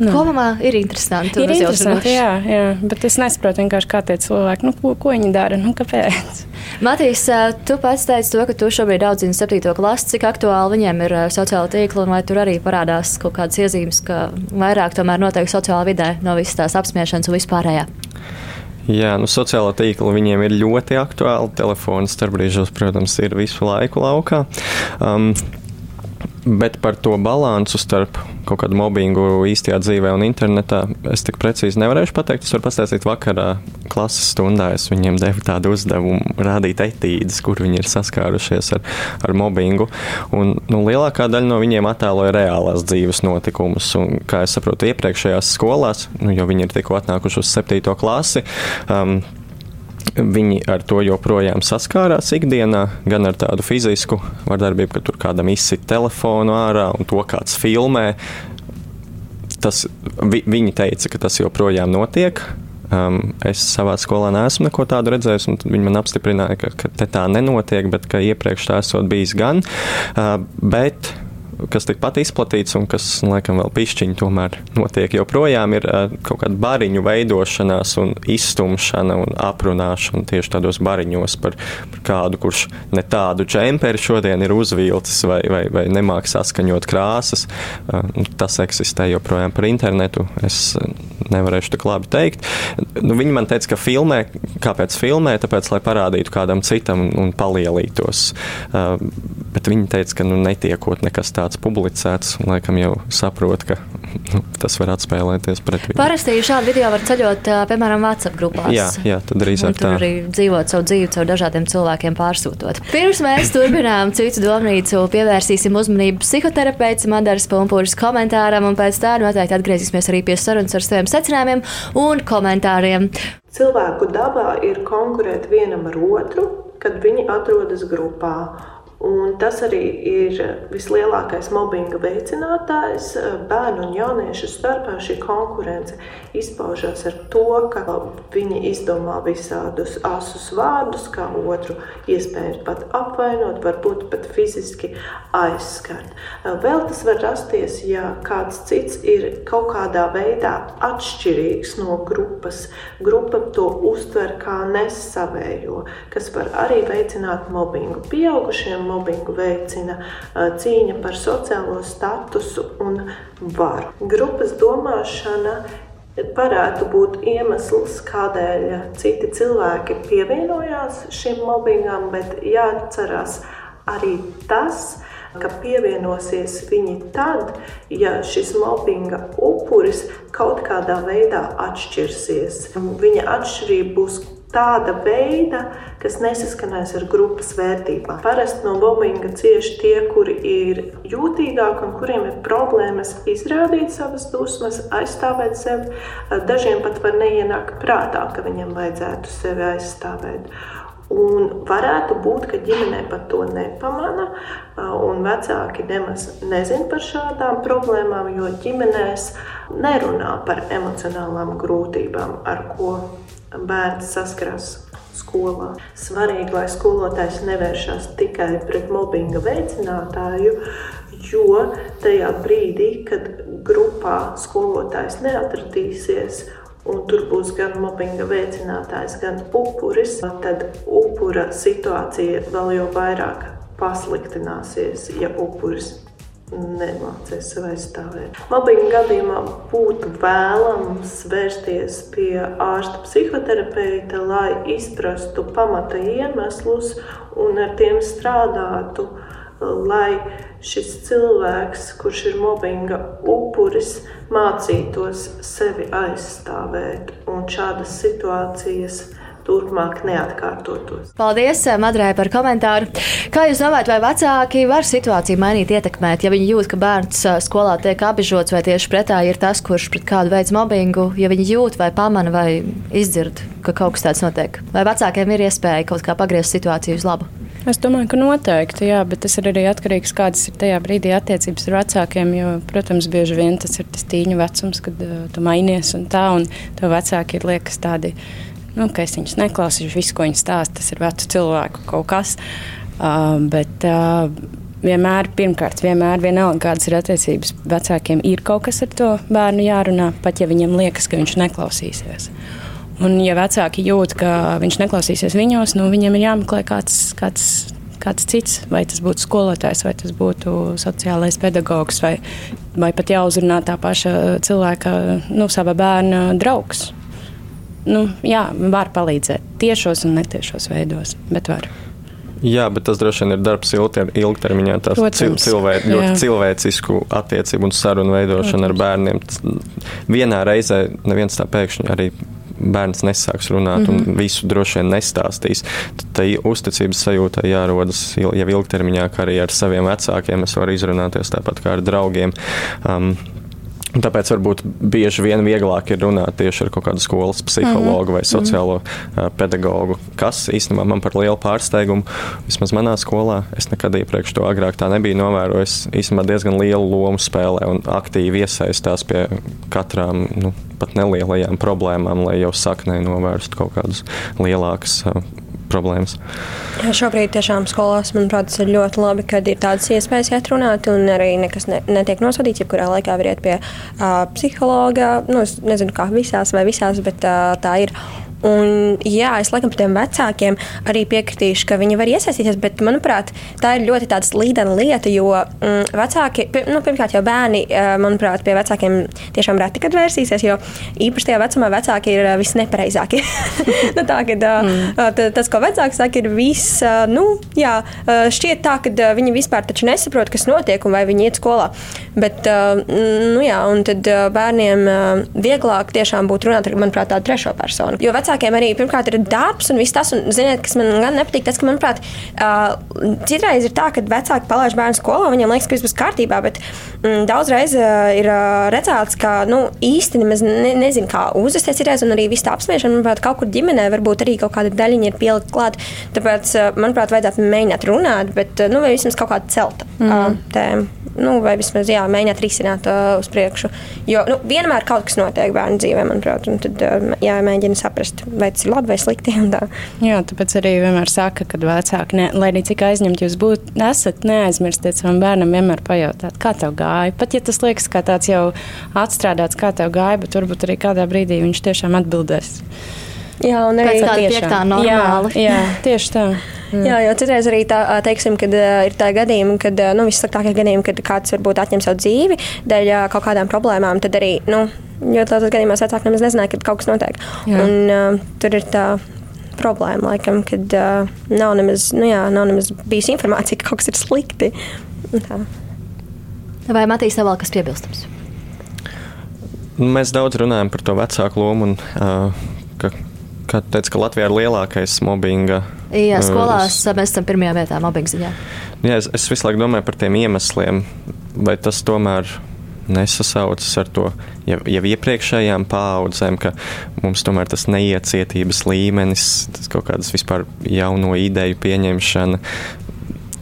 nu. Kopumā ir interesanti. Ir interesanti, jā, jā, bet es nesaprotu kā tie cilvēki, nu, ko, ko viņi dara, nu, kāpēc. Matīs, tu pats teici to, ka tu šobrīd audzini 7. klasi. Cik aktuāli viņiem ir sociāla tīkla, un vai tur arī parādās kaut kādas iezīmes, ka vairāk tomēr notiek sociālā vidē no visas tās apspiešanas un vispārējā? Jā, nu, sociālā tīkla viņiem ir ļoti aktuāla. Telefons starpbrīžos, protams, ir visu laiku laukā. Um, Bet par to balansu starp kaut kādu mobbingu īstajā dzīvē un internetā es tik precīzi nevarēšu pateikt. Es varu pastāstīt, vakarā klases stundā es viņiem devu tādu uzdevumu, rādīt etīdes, kur viņi ir saskārušies ar, ar mobbingu. Un, nu, lielākā daļa no viņiem attēloja reālās dzīves notikumus. Un, kā es saprotu, iepriekšējās skolās, nu, jo viņi ir tikko atnākuši uz septīto klasi, um, Viņi ar to joprojām saskārās ikdienā, gan ar tādu fizisku vardarbību, ka tur kādam izsit telefonu ārā un to kāds filmē. Tas, vi, viņi teica, ka tas joprojām notiek. Um, es savā skolā neesmu neko tādu redzējis, un viņi man apstiprināja, ka, ka tā nenotiek, bet ka iepriekš tā esot bijis gan. Uh, bet kas tikpat izplatīts un kas, laikam, vēl pišķiņi tomēr notiek joprojām, ir kaut kāda bariņu veidošanās un izstumšana un aprunāšana tieši tādos bariņos par, par kādu, kurš ne tādu džemperi šodien ir uzvilcis vai, vai, vai nemāk saskaņot krāsas. Tas eksistē joprojām par internetu. Es nevarēšu tik labi teikt. Nu, viņi man teica, ka filmē, kāpēc filmē, tāpēc, lai parādītu kādam citam un, un palielītos. Uh, bet viņi teica, ka nu, netiekot nekas tāds publicēts, laikam jau saprot, ka nu, tas var atspēlēties pret viņu. Parasti šādu video var ceļot, piemēram, WhatsApp grupās. Jā, jā tad drīzāk tā. Tur arī dzīvot savu dzīvi caur dažādiem cilvēkiem pārsūtot. Pirms mēs turpinām citu domnīcu, pievērsīsim uzmanību psihoterapeits Madaras Pumpūras komentāram, un pēc tā noteikti atgriezīsimies arī pie sarunas ar saviem secinājumiem un komentāriem. Cilvēku dabā ir konkurēt vienam ar otru, kad viņi atrodas grupā. Un tas arī ir vislielākais mobbinga veicinātājs. Bērnu un jauniešu starpā šī konkurence izpaužās ar to, ka viņi izdomā visādus asus vārdus, kā otru iespējams pat apvainot, varbūt pat fiziski aizskart. Vēl tas var rasties, ja kāds cits ir kaut kādā veidā atšķirīgs no grupas. Grupa to uztver kā nesavējo, kas var arī veicināt mobbingu pieaugušiem mobbingu veicina cīņa par sociālo statusu un varu. Grupas domāšana varētu būt iemesls, kādēļ citi cilvēki pievienojās šim mobbingam, bet jāatcerās arī tas, ka pievienosies viņi tad, ja šis mobbinga upuris kaut kādā veidā atšķirsies. Viņa atšķirība būs tāda veida, kas nesaskanēs ar grupas vērtībām. Parasti no mobbinga cieši tie, kuri ir jūtīgāki un kuriem ir problēmas izrādīt savas dusmas, aizstāvēt sevi. Dažiem pat var neienākt prātā, ka viņam vajadzētu sevi aizstāvēt. Un varētu būt, ka ģimenē pat to nepamana, un vecāki nemaz nezina par šādām problēmām, jo ģimenēs nerunā par emocionālām grūtībām, ar ko bērns saskarās skolā. Svarīgi, lai skolotājs nevēršas tikai pret mobbinga veicinātāju, jo tajā brīdī, kad grupā skolotājs neatradīsies, un tur būs gan mobbinga veicinātājs, gan upuris, tad upura situācija vēl jau vairāk pasliktināsies, ja upuris nemācīs sev aizstāvēt. Mobbinga gadījumā būtu vēlams vērsties pie ārsta psihoterapeita, lai izprastu pamata iemeslus un ar tiem strādātu, lai šis cilvēks, kurš ir mobbinga upuris, mācītos sevi aizstāvēt un šādas situācijas turpmāk neatkārtotos. Paldies, eh, Madrai, par komentāru. Kā jūs domājat, vai vecāki var situāciju mainīt, ietekmēt, ja viņi jūt, ka bērns eh, skolā tiek apbežots, vai tieši pretēji ir tas, kurš pret kādu veids mobbingu, ja viņi jūt vai pamana vai izdzird, ka kaut kas tāds notiek? Vai vecākiem ir iespēja kaut kā pagriezt situāciju uz labu? Es domāju, ka noteikti, jā, bet tas ir arī atkarīgs no tā, kādas ir tajā brīdī attiecības ar vecākiem. Jo, protams, bieži vien tas ir tas tīņu vecums, kad uh, tu mainies un tā, un tev vecāki ir liekas tādi nu, es viņus neklausīšu, visu, ko viņi stāsta, tas ir vecu cilvēku kaut kas. Uh, bet uh, vienmēr, pirmkārt, vienmēr, vienalga, kādas ir attiecības, vecākiem ir kaut kas ar to bērnu jārunā, pat ja viņam liekas, ka viņš neklausīsies. Un, ja vecāki jūt, ka viņš neklausīsies viņos, nu, viņiem ir jāmeklē kāds, kāds, kāds cits. Vai tas būtu skolotājs, vai tas būtu sociālais pedagogs, vai, vai pat jāuzrunā tā paša cilvēka, nu, sava bērna draugs. Nu, jā, var palīdzēt tiešos un netiešos veidos, bet var. Jā, bet tas droši vien ir darbs ilgter, ilgtermiņā. Tas cil, cilvē, ļoti cilvēcisku attiecību un sarunu veidošana Protams. ar bērniem. Vienā reizē neviens tā pēkšņi arī bērns nesāks runāt mm -hmm. un mhm. visu droši vien nestāstīs. Tā uzticības sajūta jārodas jau ilgtermiņā, kā arī ar saviem vecākiem. Es varu izrunāties tāpat kā ar draugiem. Um, Tāpēc varbūt bieži vien vieglāk ir runāt tieši ar kaut kādu skolas psihologu mm -hmm. vai sociālo uh, pedagogu, kas īstenībā man par lielu pārsteigumu, vismaz manā skolā, es nekad iepriekš to agrāk tā nebiju novērojis, īstenībā diezgan lielu lomu spēlē un aktīvi iesaistās pie katrām, nu, pat nelielajām problēmām, lai jau saknē novērstu kaut kādas lielākas uh, problēmas. Jā, šobrīd tiešām skolās, manuprāt, ir ļoti labi, kad ir tādas iespējas iet runāt, un arī nekas ne, netiek nosodīts. Jebkurā laikā var iet pie uh, psihologa. Nu, es nezinu, kā visās vai visās, bet uh, tā ir. Un, jā, es laikam par tiem vecākiem arī piekritīšu, ka viņi var iesaistīties, bet, manuprāt, tā ir ļoti slīdena lieta, jo mm, vecāki, nu, pirmkārt, jau bērni, manuprāt, pie vecākiem tiešām reti kad vērsīsies, jo īpaši tajā vecumā vecāki ir visnepareizākie. nu, tā, kad, mm. Tas, ko vecāki saka, ir viss, nu, jā, šķiet tā, ka viņi vispār nesaprot, kas notiek un vai viņi iet skolā. Bet, nu, jā, un tad bērniem vieglāk tiešām būtu runāt ar, manuprāt, tādu trešo personu. Jo vecākiem arī pirmkārt ir darbs un viss tas, un ziniet, kas man gan nepatīk, tas, ka, manuprāt, uh, citreiz ir tā, ka vecāki palaiž bērnu skolā, viņiem liekas, ka viss būs kārtībā, bet mm, daudzreiz uh, ir uh, redzēts, ka nu, īsti nemaz ne, nezinu, kā uzvesties citreiz, un arī viss tā apsmiešana, manuprāt, kaut kur ģimenē varbūt arī kaut kāda daļiņa ir pielikt klāt. Tāpēc, uh, manuprāt, vajadzētu mēģināt runāt, bet, uh, nu, vismaz kaut kāda celta mm. uh, tēma. Nu, vai vismaz jā, mēģināt risināt uh, uz priekšu. Jo nu, vienmēr kaut kas notiek bērnu dzīvē, manuprāt, un tad uh, jāmēģina saprast, vai tas ir labi vai slikti. Jā, tāpēc arī vienmēr saka, ka vecāki, ne, lai arī cik aizņemti jūs būt, esat, neaizmirstiet savam bērnam vienmēr pajautāt, kā tev gāja. Pat ja tas liekas kā tāds jau atstrādāts, kā tev gāja, bet varbūt arī kādā brīdī viņš tiešām atbildēs. Jā, un arī tāda piektā normāli. Jā, jā, tieši tā. Mm. Jā, jo citreiz arī tā, teiksim, kad uh, ir tā gadījumi, kad uh, nu, vissliktākie gadījumi, kad kāds varbūt atņem savu dzīvi dēļ uh, kaut kādām problēmām, tad arī, nu, jo tādos gadījumos vecāki nemaz nezināja, ka kaut kas notiek. Jā. Un uh, tur ir tā problēma, laikam, kad uh, nav, nemaz, nu, jā, nav nemaz bijis informācija, ka kaut kas ir slikti. Tā. Vai Matīs, vēl kas piebilstams? Mēs daudz runājam par to vecāku lomu un uh, ka Kā teica, ka Latvijā ir lielākais mobbinga. Jā, skolās uh, mēs esam pirmajā vietā mobbinga ziņā. Jā, es, es visu laiku domāju par tiem iemesliem, vai tas tomēr nesasaucas ar to jau, jau iepriekšējām paudzēm, ka mums tomēr tas neiecietības līmenis, tas kaut kādas vispār jauno ideju pieņemšana,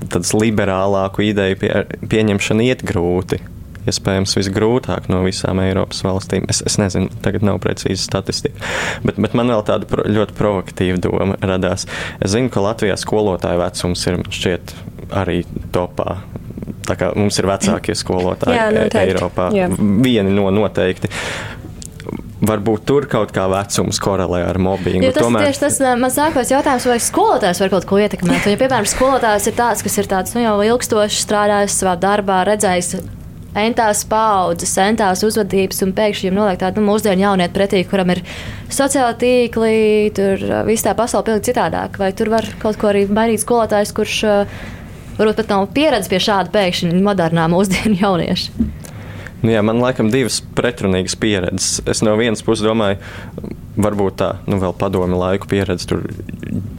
tādas liberālāku ideju pie, pieņemšana iet grūti iespējams visgrūtāk no visām Eiropas valstīm. Es, es nezinu, tagad nav precīzi statistika, bet, bet man vēl tāda pro, ļoti provokatīva doma radās. Es zinu, ka Latvijā skolotāju vecums ir šķiet arī topā. Tā kā mums ir vecākie skolotāji Jā, noteikti. Eiropā, Jā. vieni no noteikti varbūt tur kaut kā vecums korelē ar mobbingu. Ja tas Tomēr... tieši tas man sākās jautājums, vai skolotājs var kaut ko ietekmēt. Ja, piemēram, skolotājs ir tāds, kas ir tāds nu, jau ilgstoši strādājis savā darbā, redzējis entās paudzes, entās uzvedības, un pēkšņi viņam noliek tādu nu, mūsdienu jaunieti pretī, kuram ir sociāli tīkli, tur viss tā pasaule pilnīgi citādāk. Vai tur var kaut ko arī mainīt skolotājs, kurš varbūt pat nav pieredzējis pie šāda pēkšņi modernā mūsdienu jaunieša? Nu, jā, man laikam divas pretrunīgas pieredzes. Es no vienas puses domāju, varbūt tā, nu, vēl padomi laiku pieredze, tur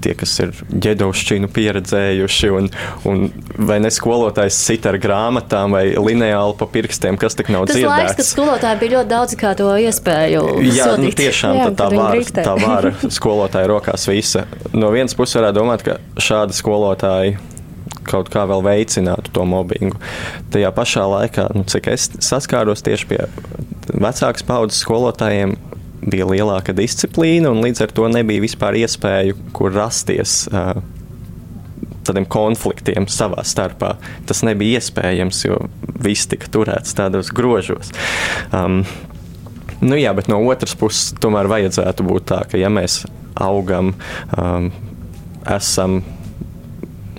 tie, kas ir ģedaušķinu pieredzējuši, un, un vai ne skolotājs sit ar grāmatām vai lineāli pa pirkstiem, kas tik nav Tas dzirdēts. Laiks, kad skolotāji bija ļoti daudz kā to iespēju. Jā, nu, tiešām jā, tā, tā vara, tā vara skolotāja rokās visa. No vienas puses varētu domāt, ka šādi skolotāji kaut kā vēl veicinātu to mobbingu. Tajā pašā laikā, nu, cik es saskāros tieši pie vecākas paudzes skolotājiem, bija lielāka disciplīna, un līdz ar to nebija vispār iespēju, kur rasties. Uh, Tādiem konfliktiem savā starpā. Tas nebija iespējams, jo viss tika turēts tādos grožos. Um, Nu, jā, bet no otras puses, tomēr vajadzētu būt tā, ka ja mēs augam, um, esam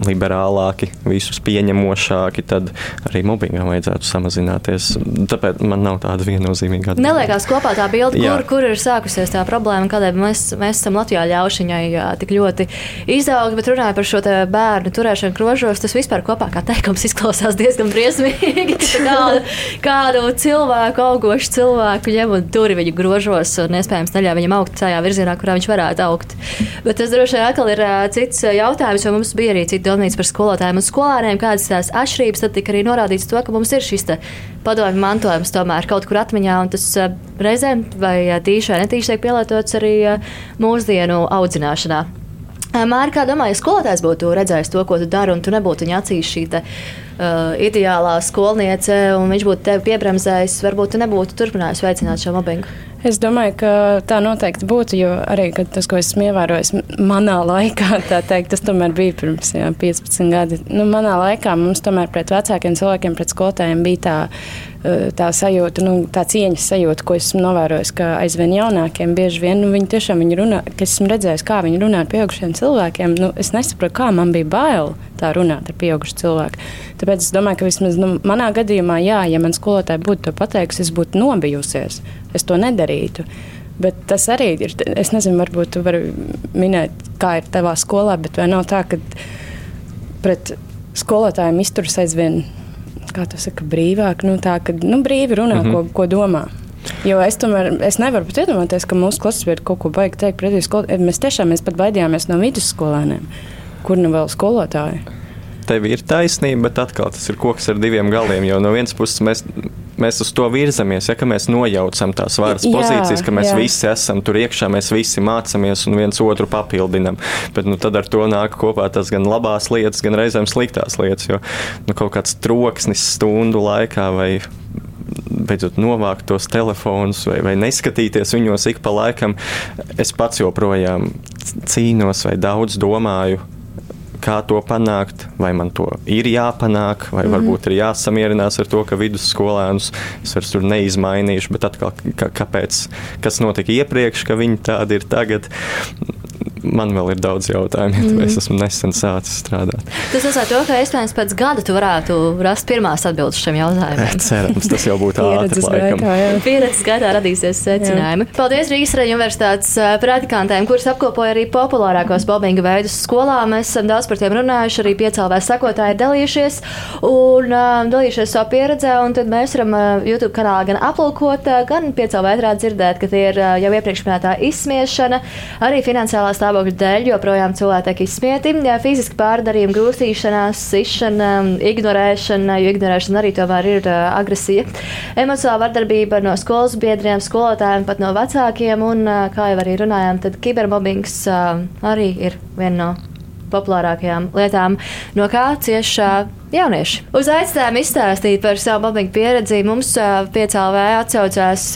liberālāki, visus pieņemošāki, tad arī mobbingam vajadzētu samazināties. Tāpēc man nav tāda viennozīmīga atbilde. Neliekās kopā tā bilde, kur, kur ir sākusies tā problēma, kādēļ mēs, mēs esam Latvijā ļaušiņai jā, tik ļoti izaugi, bet runāja par šo bērnu turēšanu krožos. Tas vispār kopā kā teikums izklausās diezgan briesmīgi. kādu, kādu cilvēku, augošu cilvēku ņem un tur viņu grožos un iespējams neļauj viņam augt tajā virzienā, kurā viņš varētu augt. Bet tas droši vien atkal ir cits jautājums, jo mums bija arī citi domnīca par skolotājiem un skolāriem, kādas tās atšķirības, tad tika arī norādīts to, ka mums ir šis padomju mantojums tomēr kaut kur atmiņā, un tas uh, reizēm vai uh, tīši vai netīši tiek pielietots arī uh, mūsdienu audzināšanā. Mārķis, kā domāju, skolotājs būtu redzējis to, ko tu dari, un tu nebūtu viņa acīs šī te, uh, ideālā skolniece, un viņš būtu tevi piebremzējis, varbūt tu nebūtu turpinājis veicināt šo mobbingu. Es domāju, ka tā noteikti būtu, jo arī tas, ko esmu ievērojis manā laikā, teikt, tas tomēr bija pirms jā, 15 gadiem. Nu, manā laikā mums tomēr pret vecākiem cilvēkiem, pret skolotājiem bija tā tā sajūta, nu, tā cieņas sajūta, ko esmu novērojis, ka aizvien jaunākiem bieži vien nu, viņi tiešām viņi runā, ka esmu redzējis, kā viņi runā ar pieaugušiem cilvēkiem. Nu, es nesaprotu, kā man bija bail tā runāt ar pieaugušu cilvēku. Tāpēc es domāju, ka vismaz nu, manā gadījumā, jā, ja man skolotāji būtu to pateikusi, es būtu nobijusies. Es to nedarītu. Bet tas arī ir. Es nezinu, varbūt jūs varat minēt, kā ir tavā skolā, bet vai nav tā, ka pret skolotājiem izturas aizvien kā tu saki, brīvāk, nu, tā, ka nu, brīvi runā, mm -hmm. ko, ko domā. Jo es tomēr es nevaru pat iedomāties, ka mūsu klases biedri kaut ko baigi teikt pretī skolotājiem. Mēs tiešām mēs pat baidījāmies no vidusskolēniem, kur nu vēl skolotāji tev ir taisnība, bet atkal tas ir koks ar diviem galiem. Jo no vienas puses mēs, mēs uz to virzamies, ja mēs nojaucam tās varas jā, pozīcijas, ka mēs jā. visi esam tur iekšā, mēs visi mācāmies un viens otru papildinam. Bet nu, tad ar to nāk kopā tas gan labās lietas, gan reizēm sliktās lietas. Jo nu, kaut kāds troksnis stundu laikā vai beidzot novākt tos telefonus vai, vai neskatīties viņos ik pa laikam. Es pats joprojām cīnos vai daudz domāju kā to panākt, vai man to ir jāpanāk, vai mm varbūt ir jāsamierinās ar to, ka vidusskolēnus es vairs tur neizmainīšu, bet atkal, kāpēc, kas notika iepriekš, ka viņi tādi ir tagad man vēl ir daudz jautājumu, ja mm. es esmu nesen sācis strādāt. Tas nozīmē, to, ka iespējams pēc gada tu varētu rast pirmās atbildes šiem jautājumiem. Cerams, tas jau būtu ātri. Pieredzes gaitā radīsies secinājumi. Jā. Paldies Rīgas Reģiona universitātes praktikantiem, kuras apkopoja arī populārākos bobbinga veidus skolā. Mēs esam daudz par tiem runājuši, arī piecēlvēs sekotāji ir dalījušies un uh, dalījušies savu pieredzē, un tad mēs varam uh, YouTube kanālā gan aplūkot, uh, gan piecēlvē ētrā dzirdēt, ka tie ir uh, jau iepriekš minētā izsmiešana, arī finansiālā stāvokļa stāvokļa dēļ joprojām cilvēki tiek izsmieti. Jā, fiziski pārdarījumi, grūstīšanās, sišana, ignorēšana, jo ignorēšana arī tomēr ir uh, agresija. Emocionāla vardarbība no skolas biedriem, skolotājiem, pat no vecākiem, un, uh, kā jau arī runājām, tad kibermobbings uh, arī ir viena no populārākajām lietām, no kā cieši jaunieši. Uz aicinājumu izstāstīt par savu mobbingu pieredzi mums piecēlvē atsaucās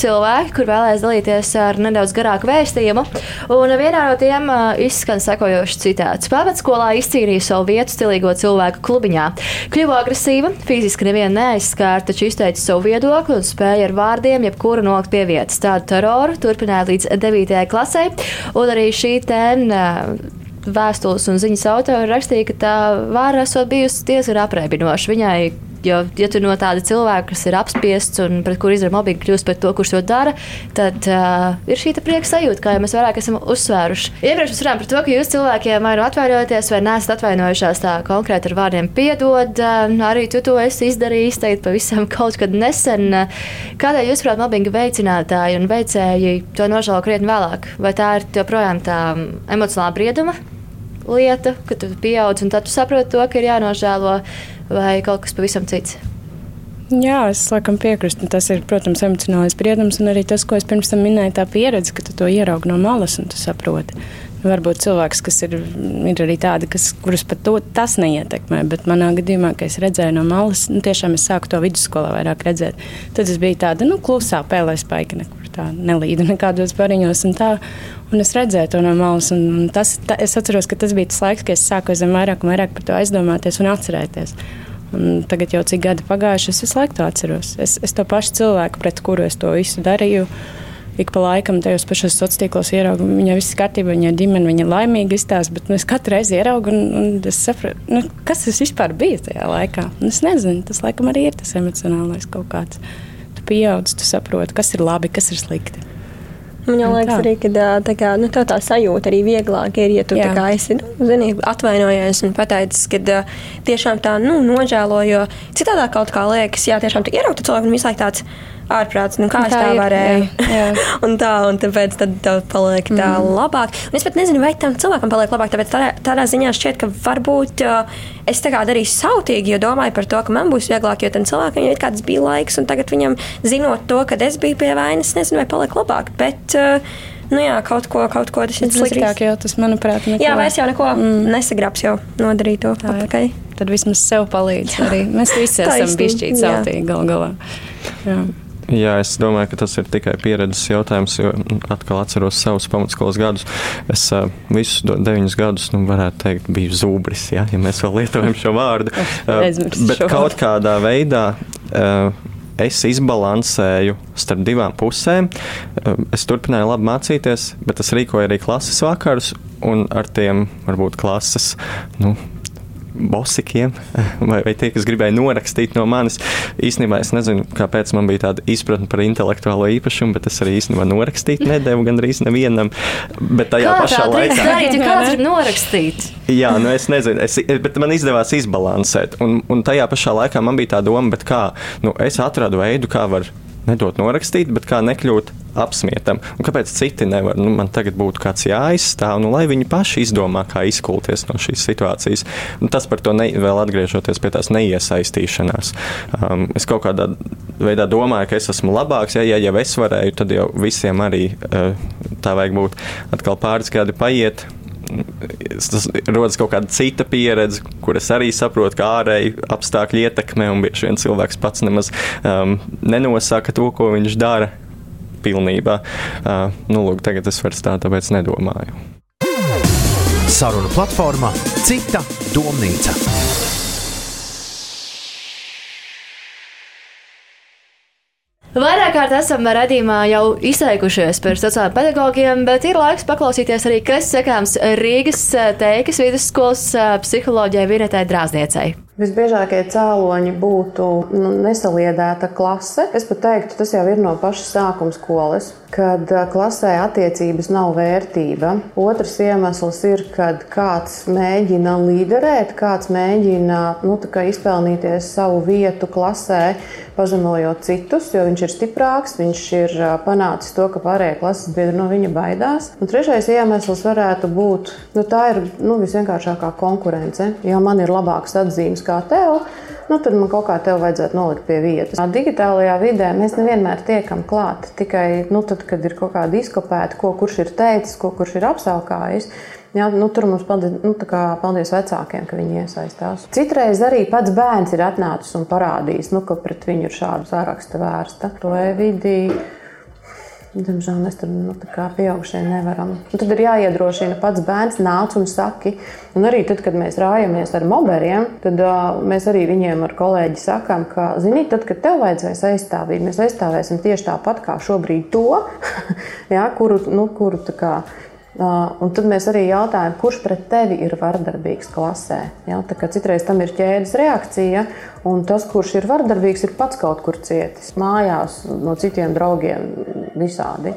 cilvēki, kur vēlēs dalīties ar nedaudz garāku vēstījumu. Un vienā no tiem uh, izskan sekojošs citāts. Pamatskolā izcīnīja savu vietu stilīgo cilvēku klubiņā. Kļuva agresīva, fiziski nevienu neaizskāra, taču izteica savu viedokli un spēja ar vārdiem jebkuru nolikt pie vietas. Tādu teroru turpināja līdz 9. klasē, un arī šī tēma. Uh, vēstules un ziņas autori rakstīja, ka tā vāra esot bijusi diezgan apreibinoša. Viņai Jo, ja tu no tāda cilvēka, kas ir apspiests un pret kuru izdara mobbingu, kļūst par to, kurš to dara, tad uh, ir šī prieka sajūta, kā jau mēs vairāk esam uzsvēruši. Iepriekš mēs runājām par to, ka jūs cilvēkiem vai nu atvainojaties, vai neesat atvainojušās tā konkrēti ar vārdiem piedod. Uh, arī tu to esi izdarījis, teikt, pavisam kaut kad nesen. Kādēļ jūs, prāt, mobbinga veicinātāji un veicēji to nožēlo krietni vēlāk? Vai tā ir joprojām tā emocionāla brieduma? Lieta, ka tu pieaudz un tad tu saproti to, ka ir jānožēlo vai kaut kas pavisam cits. Jā, es laikam piekrītu. Tas ir, protams, emocionālais spriedums, un arī tas, ko es pirms tam minēju, tā pieredze, ka tu to ieraugi no malas un tu saproti. Varbūt cilvēks, kas ir, ir arī tādi, kas, kurus pat to, tas neietekmē, bet manā gadījumā, kad es redzēju no malas, nu, tiešām es sāku to vidusskolā vairāk redzēt. Tad es biju tāda nu, klusā pēlē spaika, nekur tā nelīdu nekādos bariņos. Un tā, un es redzēju to no malas. Tas, tā, es atceros, ka tas bija tas laiks, kad es sāku aizvien vairāk un vairāk par to aizdomāties un atcerēties. Un tagad jau cik gadi pagājuši, es visu laiku to atceros. Es, es to pašu cilvēku, pret kuru es to visu darīju. Ik pa laikam tajos pašos sociālos tīklos ieraugu, viņa viss ir kārtībā, viņa ir ģimene, viņa ir laimīga izstāsta, bet nu, es katru reizi ieraugu, un, un es saprotu, nu, kas tas vispār bija tajā laikā. Un es nezinu, tas laikam arī ir tas emocionālais kaut kāds. Tu pieaudz, tu saproti, kas ir labi, kas ir slikti. Man liekas, arī ka tā, kā, nu, tā, tā sajūta arī vieglāk ir, ja tu kā, esi nu, zini, atvainojies un pateicis, ka tiešām tā nu, nožēlo. Jo citādi kaut kā liekas, jā, tiešām tu ieraugi to cilvēku un visu laiku tāds ārprāts, nu, kā Un es tā tā ir, varēju. jā, jā. un tā, un tāpēc tad tev paliek tā mm. labāk. Un es pat nezinu, vai tam cilvēkam paliek labāk. Tāpēc tādā, tādā ziņā šķiet, ka varbūt uh, es tā kā darīju sautīgi, jo domāju par to, ka man būs vieglāk, jo tam cilvēkam ir kāds bija laiks, un tagad viņam zinot to, ka es biju pie vainas, nezinu, vai paliek labāk. Bet, uh, nu jā, kaut ko, kaut ko tas ir sliktāk jau tas, manuprāt, neko. Jā, vairs jau neko mm. nesagrabs jau nodarīt to Tā ir. atpakaļ. Tad vismaz sev palīdz arī. Mēs visi esam bišķīt jā. zeltīgi gal galā. Jā. Jā, es domāju, ka tas ir tikai pieredzes jautājums, jo mm, atkal atceros savus pamatskolas gadus. Es uh, visus deviņus gadus, nu, varētu teikt, biju zūbris, ja, ja mēs vēl lietojam šo vārdu. Uh, bet kaut kādā veidā. Uh, Es izbalansēju starp divām pusēm. Es turpināju labi mācīties, bet es rīkoju arī klases vakarus, un ar tiem varbūt klases nu, bosikiem, vai, vai tie, kas gribēja norakstīt no manis. Īstenībā es nezinu, kāpēc man bija tāda izpratne par intelektuālo īpašumu, bet es arī īstenībā norakstīt nedevu gandrīz nevienam. Bet tajā Kā pašā laikā. darīt, ja kāds grib norakstīt? Jā, nu es nezinu, es, bet man izdevās izbalansēt. Un, un tajā pašā laikā man bija tā doma, bet kā nu, es atradu veidu, kā var nedot norakstīt, bet kā nekļūt apsmietam. Un kāpēc citi nevar? Nu, man tagad būtu kāds jāizstāv, nu, lai viņi paši izdomā, kā izkulties no šīs situācijas. Un tas par to ne, vēl atgriežoties pie tās neiesaistīšanās. Um, es kaut kādā veidā domāju, ka es esmu labāks. Ja, ja jau es varēju, tad jau visiem arī uh, tā vajag būt. Atkal pāris gadi paiet tas rodas kaut kāda cita pieredze, kuras arī saprotu, kā ārēji apstākļi ietekmē, un bieži vien cilvēks pats nemaz um, nenosaka to, ko viņš dara pilnībā. Uh, nu, lūk, tagad es vairs tā tāpēc nedomāju. Saruna platforma Cita domnīca. Vairāk kārt esam redzījumā jau izteikušies par sociālajiem pedagogiem, bet ir laiks paklausīties arī, kas sakāms Rīgas teikas vidusskolas psiholoģijai Vinetai Drāzniecei. Visbiežākie cēloņi būtu nu, nesaliedēta klase. Es pat teiktu, tas jau ir no paša sākuma skolas, kad ā, klasē attiecības nav vērtība. Otrs iemesls ir, kad kāds mēģina līderēt, kāds mēģina nu, kā izpelnīties savu vietu klasē, pazemojot citus, jo viņš ir stiprāks, viņš ir panācis to, ka pārējie klases biedri no viņa baidās. Un trešais iemesls varētu būt, nu, tā ir nu, visvienkāršākā konkurence. Ja man ir labāks atzīmes kā tev, nu, tad man kaut kā tev vajadzētu nolikt pie vietas. Digitālajā vidē mēs nevienmēr tiekam klāt tikai nu, tad, kad ir kaut kāda izkopēta, ko kurš ir teicis, ko kurš ir apsaukājis. Jā, nu, tur mums paldies, nu, kā paldies vecākiem, ka viņi iesaistās. Citreiz arī pats bērns ir atnācis un parādījis, nu, ka pret viņu ir šāda sāraksta vērsta. To e-vidī Diemžēl mēs tur nu, kā pieaugušie nevaram. Un tad ir jāiedrošina pats bērns, nāc un saki. Un arī tad, kad mēs rājamies ar moberiem, tad uh, mēs arī viņiem ar kolēģi sakām, ka, zini, tad, kad tev vajadzēs aizstāvīt, mēs aizstāvēsim tieši tāpat kā šobrīd to, jā, kuru, nu, kuru tā kā. Uh, un tad mēs arī jautājam, kurš pret tevi ir vardarbīgs klasē. Ja? Citreiz tam ir ķēdes reakcija, un tas, kurš ir vardarbīgs, ir pats kaut kur cietis. Mājās no citiem draugiem visādi.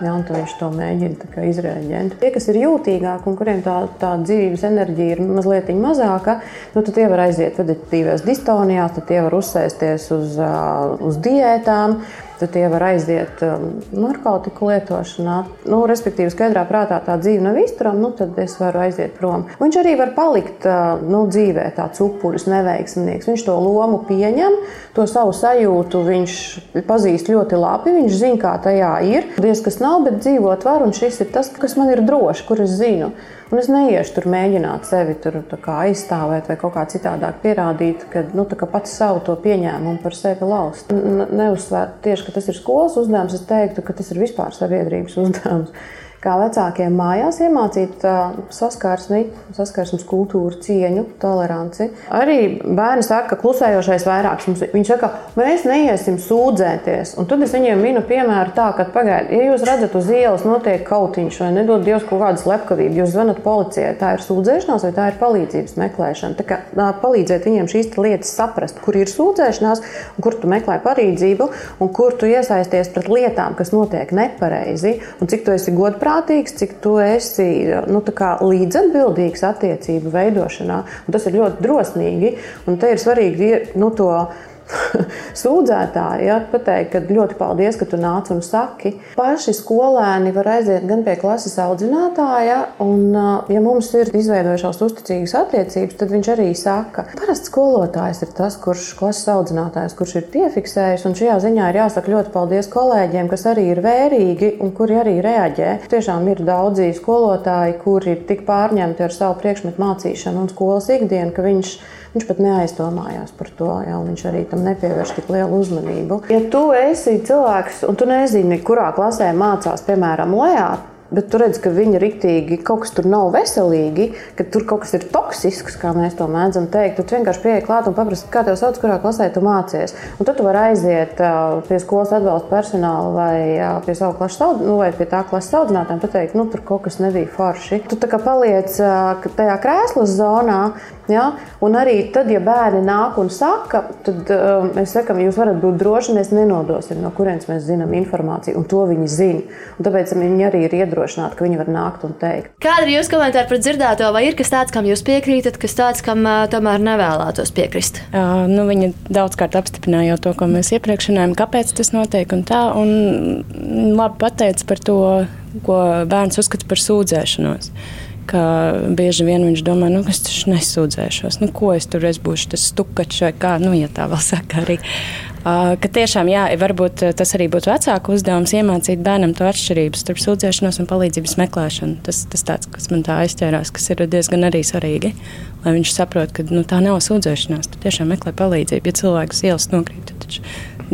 Ja, un viņš to mēģina izrēģēt. Tie, kas ir jūtīgāki un kuriem tā, tā dzīves enerģija ir mazliet mazāka, nu, tad tie var aiziet vegetatīvās distonijās, tad tie var uzsēsties uz, uz diētām, tad tie var aiziet um, narkotiku lietošanā. Nu, respektīvi, skaidrā prātā tā dzīve nav izturama, nu, tad es varu aiziet prom. Viņš arī var palikt ā, nu, dzīvē tāds upuris, neveiksminieks. Viņš to lomu pieņem, to savu sajūtu viņš pazīst ļoti labi, viņš zina, kā tajā ir. Diez kas nav, bet dzīvot var, un šis ir tas, kas man ir droši, kur es zinu. Un es neiešu tur mēģināt sevi tur, aizstāvēt vai kaut kā citādāk pierādīt, ka nu, pats savu to pieņēmumu par sevi laust. N- Neuzsvērt tieši, ka tas ir skolas uzdevums, es teiktu, ka tas ir vispār sabiedrības uzdevums. Kā vecākiem mājās iemācīt saskarsmi, saskarsmes kultūru, cieņu, toleranci. Arī bērni saka, ka klusējošais vairāks. Viņš saka, mēs neiesim sūdzēties. Un tad es viņiem minu piemēru tā, ka pagaidiet, ja jūs redzat uz ielas notiek kautiņš vai nedod Dievs kaut kādu slepkavību, jūs zvanat policijai, tā ir sūdzēšanās vai tā ir palīdzības meklēšana. Tā kā palīdzēt viņiem šīs lietas saprast, kur ir sūdzēšanās, kur tu meklē palīdzību un kur tu iesaisties pret lietām, kas notiek nepareizi un cik tu esi godprātīgs godprātīgs, cik tu esi nu, līdzatbildīgs attiecību veidošanā. Un tas ir ļoti drosmīgi. Un te ir svarīgi nu, to sūdzētāji, ja, pateikt, ka ļoti paldies, ka tu nāc un saki. Paši skolēni var aiziet gan pie klases audzinātāja, un, ja mums ir izveidojušās uzticīgas attiecības, tad viņš arī saka, ka parasti skolotājs ir tas, kurš klases audzinātājs, kurš ir piefiksējis, un šajā ziņā ir jāsaka ļoti paldies kolēģiem, kas arī ir vērīgi un kuri arī reaģē. Tiešām ir daudzi skolotāji, kuri ir tik pārņemti ar savu priekšmetu mācīšanu un skolas ikdienu, ka viņš ir Viņš pat neaizdomājās par to, ja viņš arī tam nepievērš tik lielu uzmanību. Ja tu esi cilvēks un tu nezini, kurā klasē mācās, piemēram, Lējā, bet tu redz, ka viņa riktīgi kaut kas tur nav veselīgi, ka tur kaut kas ir toksisks, kā mēs to mēdzam teikt. Tu vienkārši pieeji klāt un paprasti, kā tev sauc, kurā klasē tu mācies. Un tad tu vari aiziet pie skolas atbalsta personāla vai pie savu klases nu, vai pie tā klases audzinātājiem pateikt, nu tur kaut kas nebija forši. Tu tā kā paliec tajā krēslas zonā. Ja? Un arī tad, ja bērni nāk un saka, tad uh, mēs sakām, jūs varat būt droši, mēs nenodosim, no kurienes mēs zinām informāciju, un to viņi zina. Un tāpēc viņi arī ir iedrošināti ka viņi var nākt un teikt. Kāda ir jūsu komentāra par dzirdēto, vai ir kas tāds, kam jūs piekrītat, kas tāds, kam uh, tomēr nevēlētos piekrist? Uh, nu, viņa daudzkārt apstiprināja to, ko mēs iepriekš runājām, kāpēc tas notiek un tā, un labi pateica par to, ko bērns uzskata par sūdzēšanos ka bieži vien viņš domā, nu, es taču nesūdzēšos, nu, ko es tur es būšu, tas stukačs vai kā, nu, ja tā vēl saka arī. Ka tiešām, jā, varbūt tas arī būtu vecāku uzdevums iemācīt bērnam to atšķirību starp sūdzēšanos un palīdzības meklēšanu. Tas, tas tāds, kas man tā aizķērās, kas ir diezgan arī svarīgi. Lai viņš saprotu, ka nu, tā nav sūdzēšanās, tu tiešām meklē palīdzību. Ja cilvēks ielas nokrīt, tad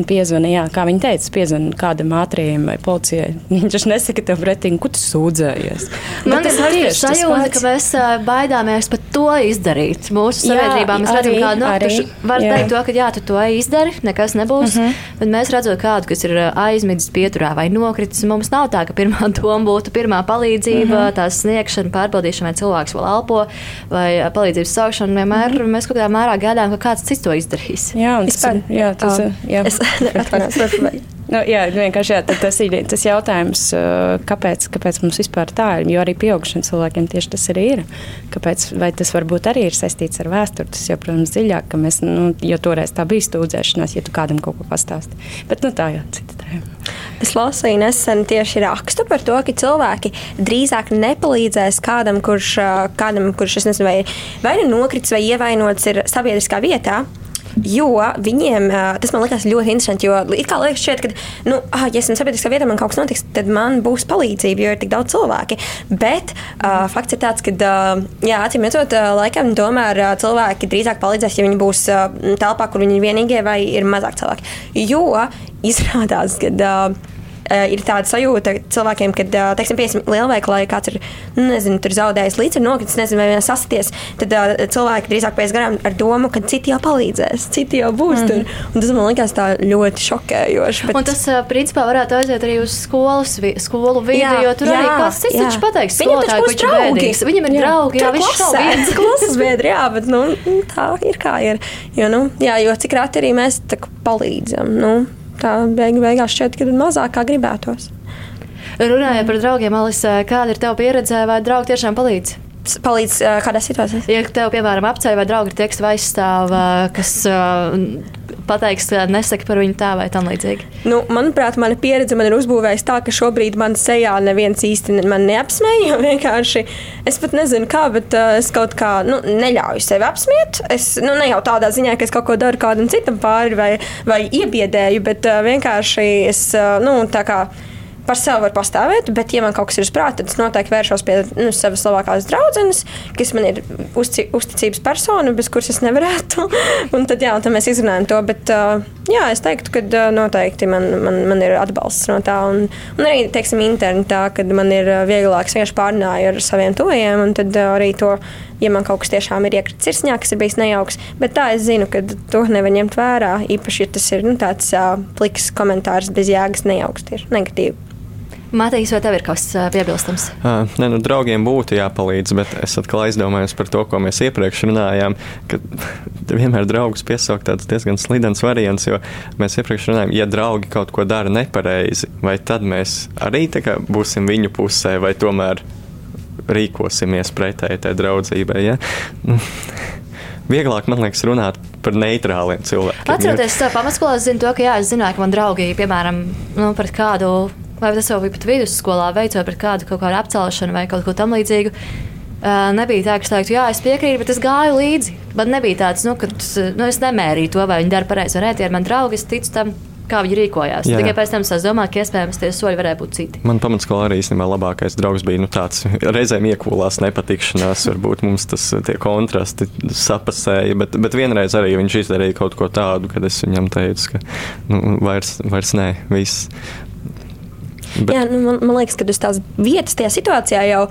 piezvanīja, kā viņi teica, piezvanīja kādam ātrījam vai policijai. Viņš nesaka tev pretī, kur tu sūdzējies. Man tas ir sajūta, ka mēs baidāmies pat to izdarīt. Mūsu sabiedrībā mēs redzam, kādu nokrišanu. Var jā. teikt to, ka jā, tu to izdari, nekas nebūs. Uh mhm. -huh. Bet mēs redzam kādu, kas ir aizmidzis pieturā vai nokritis. Mums nav tā, ka pirmā doma būtu pirmā palīdzība, uh mhm. -huh. tās sniegšana, pārbaudīšana, vai cilvēks vēl elpo, vai palīdzības saukšana. Vienmēr uh mhm. -huh. mēs kaut kādā mērā gaidām, ka kāds cits to izdarīs. Jā, un tas, jā, tas, jā. Es, Nu, jā, vienkārši jā, tas ir tas jautājums, kāpēc, kāpēc mums vispār tā ir. Jo arī pieaugušiem cilvēkiem tieši tas arī ir. Kāpēc, vai tas varbūt arī ir saistīts ar vēsturi? Tas jau, protams, dziļāk, ka mēs, nu, jo toreiz tā bija stūdzēšanās, ja tu kādam kaut ko pastāsti. Bet nu, tā jau cita tēma. Es lasīju nesen tieši rakstu par to, ka cilvēki drīzāk nepalīdzēs kādam, kurš, kādam, kurš nezinu, vai, vai nu nokritis vai ievainots ir sabiedriskā vietā. Jo viņiem tas man liekas ļoti interesanti. Jo it kā liekas, šķiet, ka, nu, ah, ja esmu sabiedriskā vietā, man kaut kas notiks, tad man būs palīdzība, jo ir tik daudz cilvēki. Bet uh, fakts ir tāds, ka, uh, jā, acīm redzot, uh, laikam tomēr uh, cilvēki drīzāk palīdzēs, ja viņi būs uh, telpā, kur viņi ir vienīgie, vai ir mazāk cilvēki. Jo izrādās, ka. Uh, ir tāda sajūta cilvēkiem, ka, uh, teiksim, piesim lielveikalā, ja kāds ir, nu, nezinu, tur zaudējis līdzi, nokritis, nezinu, vai vienā sasties, tad uh, cilvēki drīzāk pēc garām ar domu, ka citi jau palīdzēs, citi jau būs mm. tur. Un tas man likās tā ļoti šokējoši. Bet... Un tas, principā, varētu aiziet arī uz skolas, vi skolu vidi, jā, jo tur jā, arī kāds cits taču pateiks, viņam taču būs draugi. Viņam ir jā. draugi, jā, viņš nav viens klases biedri, jā, bet, nu, tā ir kā ir. Jo, nu, jā, jo cik rāti arī mēs tā palīdzam, nu, tā beigu beigās šķiet, ka mazāk kā gribētos. Runājot par draugiem, Alisa, kāda ir tava pieredze, vai draugi tiešām palīdz? palīdz kādā situācijā. Ja tev, piemēram, apceļ vai draugi ir tie, kas aizstāv, kas pateiks, ka nesaka par viņu tā vai tam līdzīgi? Nu, manuprāt, mana pieredze man ir uzbūvējusi tā, ka šobrīd man sejā neviens īsti man neapsmēja. Vienkārši es pat nezinu, kā, bet uh, es kaut kā nu, neļauju sevi apsmiet. Es nu, ne jau tādā ziņā, ka es kaut ko daru kādam citam pāri vai, vai iebiedēju, bet uh, vienkārši es uh, nu, tā kā par sevi var pastāvēt, bet, ja man kaut kas ir uz prāta, tad es noteikti vēršos pie nu, savas labākās draudzenes, kas man ir uzci, uzticības persona, bez kuras es nevarētu. un tad, jā, tad mēs izrunājam to. Bet, jā, es teiktu, ka noteikti man, man, man ir atbalsts no tā. Un, un arī, teiksim, internetā, kad man ir vieglāk vienkārši pārnāju ar saviem tuvajiem, un tad arī to, ja man kaut kas tiešām ir iekritis sirsniņā, kas ir bijis nejauks. Bet tā es zinu, ka to nevar ņemt vērā. Īpaši, ja tas ir nu, tāds uh, pliks komentārs bez jēgas, nejauks, tieši negatīvi. Matīs, vai tev ir kas piebilstams? Uh, ne, nu, draugiem būtu jāpalīdz, bet es atkal aizdomājos par to, ko mēs iepriekš runājām. Ka vienmēr draugus piesaukt tāds diezgan slidens variants, jo mēs iepriekš runājām, ja draugi kaut ko dara nepareizi, vai tad mēs arī būsim viņu pusē, vai tomēr rīkosimies pretēji tai draudzībai. Ja? Nu, vieglāk, man liekas, runāt par neitrāliem cilvēkiem. Atceroties, ja? pamatskolā es zinu to, ka jā, es zināju, ka man draugi, piemēram, nu, pret kādu vai tas jau bija pat vidusskolā, veicot pret kādu kaut kādu apcelšanu vai kaut ko tamlīdzīgu. Uh, nebija tā, ka es teiktu, jā, es piekrītu, bet es gāju līdzi. Man nebija tāds, nu, ka nu, es nemērīju to, vai viņi dara pareizi vai nē. Tie ir mani draugi, es ticu tam, kā viņi rīkojās. Jā. Tikai pēc tam es domāju, ka iespējams tie soļi varēja būt citi. Man pamatskolā arī īstenībā labākais draugs bija nu, tāds reizēm iekūlās nepatikšanās, varbūt mums tas kontrasti sapasēja, bet, bet vienreiz arī viņš izdarīja kaut ko tādu, kad es viņam teicu, ka nu, vairs, vairs nē, viss. Bet... Jā, nu, man, man liekas, ka uz tās vietas, tajā situācijā jau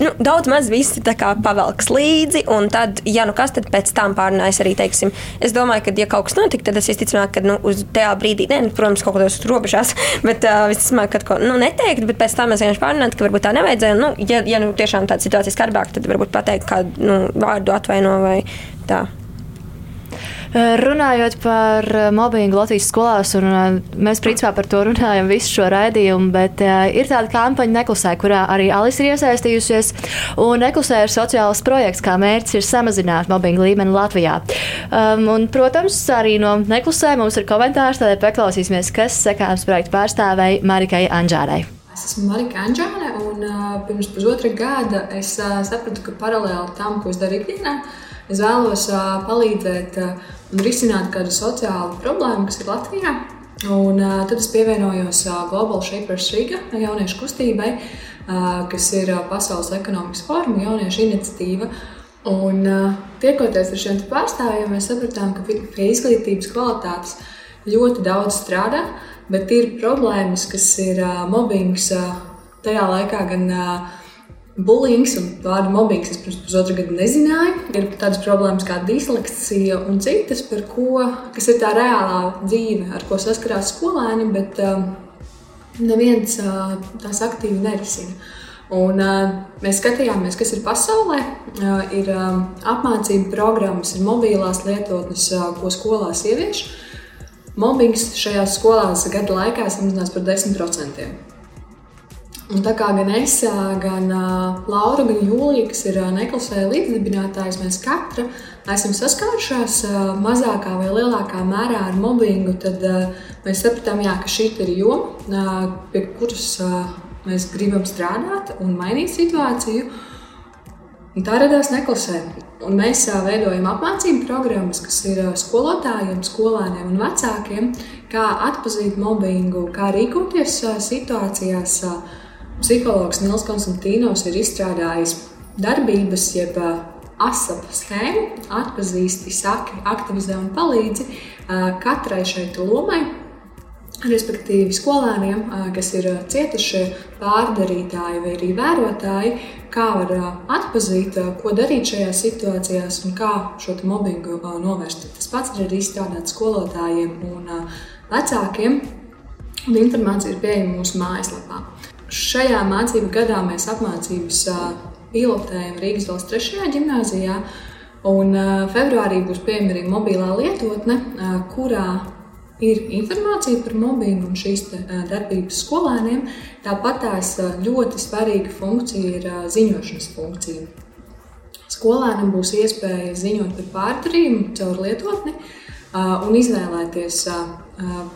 nu, daudz maz visi pavelks līdzi, un tad, ja nu kas, tad pēc tam pārnājas arī, teiksim, es domāju, ka, ja kaut kas notika, tad es visticamāk, ka nu, uz tajā brīdī, ne, nu, protams, kaut kādos robežās, bet uh, visticamāk, ka nu, neteikt, bet pēc tam mēs vienkārši pārnājām, ka varbūt tā nevajadzēja. Nu, ja, ja nu, tiešām tāda situācija skarbāka, tad varbūt pateikt kādu nu, vārdu atvaino vai tā. Runājot par mobbingu Latvijas skolās, un mēs principā par to runājam visu šo raidījumu, bet ir tāda kampaņa Neklusē, kurā arī Alis ir iesaistījusies. Un Neklusē ir sociāls projekts, kā mērķis ir samazināt mobbingu līmeni Latvijā. Um, un, protams, arī no Neklusē mums ir komentārs, tādēļ paklausīsimies, kas sekāms projektu pārstāvēja Marikai Anģārai. Es esmu Marika Anģāne, un uh, pirms pusotra gada es uh, sapratu, ka paralēli tam, ko es daru ikdienā, es vēlos uh, palīdzēt uh, un risināt kādu sociālu problēmu, kas ir Latvijā. Un, uh, tad es pievienojos uh, Global Shapers Riga jauniešu kustībai, uh, kas ir uh, Pasaules ekonomikas forma jauniešu iniciatīva. Un, uh, tiekoties ar šiem pārstāvjiem, mēs sapratām, ka pie izglītības kvalitātes ļoti daudz strādā, bet ir problēmas, kas ir uh, mobbings uh, tajā laikā gan uh, Bulings un vārdu mobbings es pirms pusotra gada nezināju. Ir tādas problēmas kā disleksija un citas, ko, kas ir tā reālā dzīve, ar ko saskarās skolēni, bet um, neviens uh, tās aktīvi nerisina. Un, uh, mēs skatījāmies, kas ir pasaulē. Uh, ir um, apmācība programmas, ir mobilās lietotnes, uh, ko skolās ievieš. Mobbings šajās skolās gada laikā samazinās par 10%. Un tā kā gan es, gan Laura, gan Jūlija, kas ir neklasēja līdzdibinātājs, mēs katra esam saskārušās mazākā vai lielākā mērā ar mobbingu, tad mēs sapratām, jā, ka šī ir joma, pie kuras mēs gribam strādāt un mainīt situāciju. Un tā radās neklasē. Un mēs veidojam apmācību programmas, kas ir skolotājiem, skolēniem un vecākiem, kā atzīt mobbingu, kā rīkoties situācijās Psihologs Nils Konstantīnos ir izstrādājis darbības, jeb ASAP schēmu, atpazīsti, saki, aktivizē un palīdzi katrai šai lomai. Respektīvi, skolēniem, kas ir cietušie pārdarītāji vai arī vērotāji, kā var atzīt, ko darīt šajās situācijās un kā šo mobbingu novērst. Tas pats ir arī izstrādāts skolotājiem un vecākiem, un informācija ir pieejama mūsu mājaslapā. Šajā mācību gadā mēs apmācības pilotējam Rīgas valsts 3. gimnājā. Un februārī būs pieejama arī mobilā lietotne, kurā ir informācija par mobbingu un šīs darbības skolēniem. Tāpat tās ļoti svarīga funkcija ir ziņošanas funkcija. Skolēnam būs iespēja ziņot par pārdarījumu caur lietotni un izvēlēties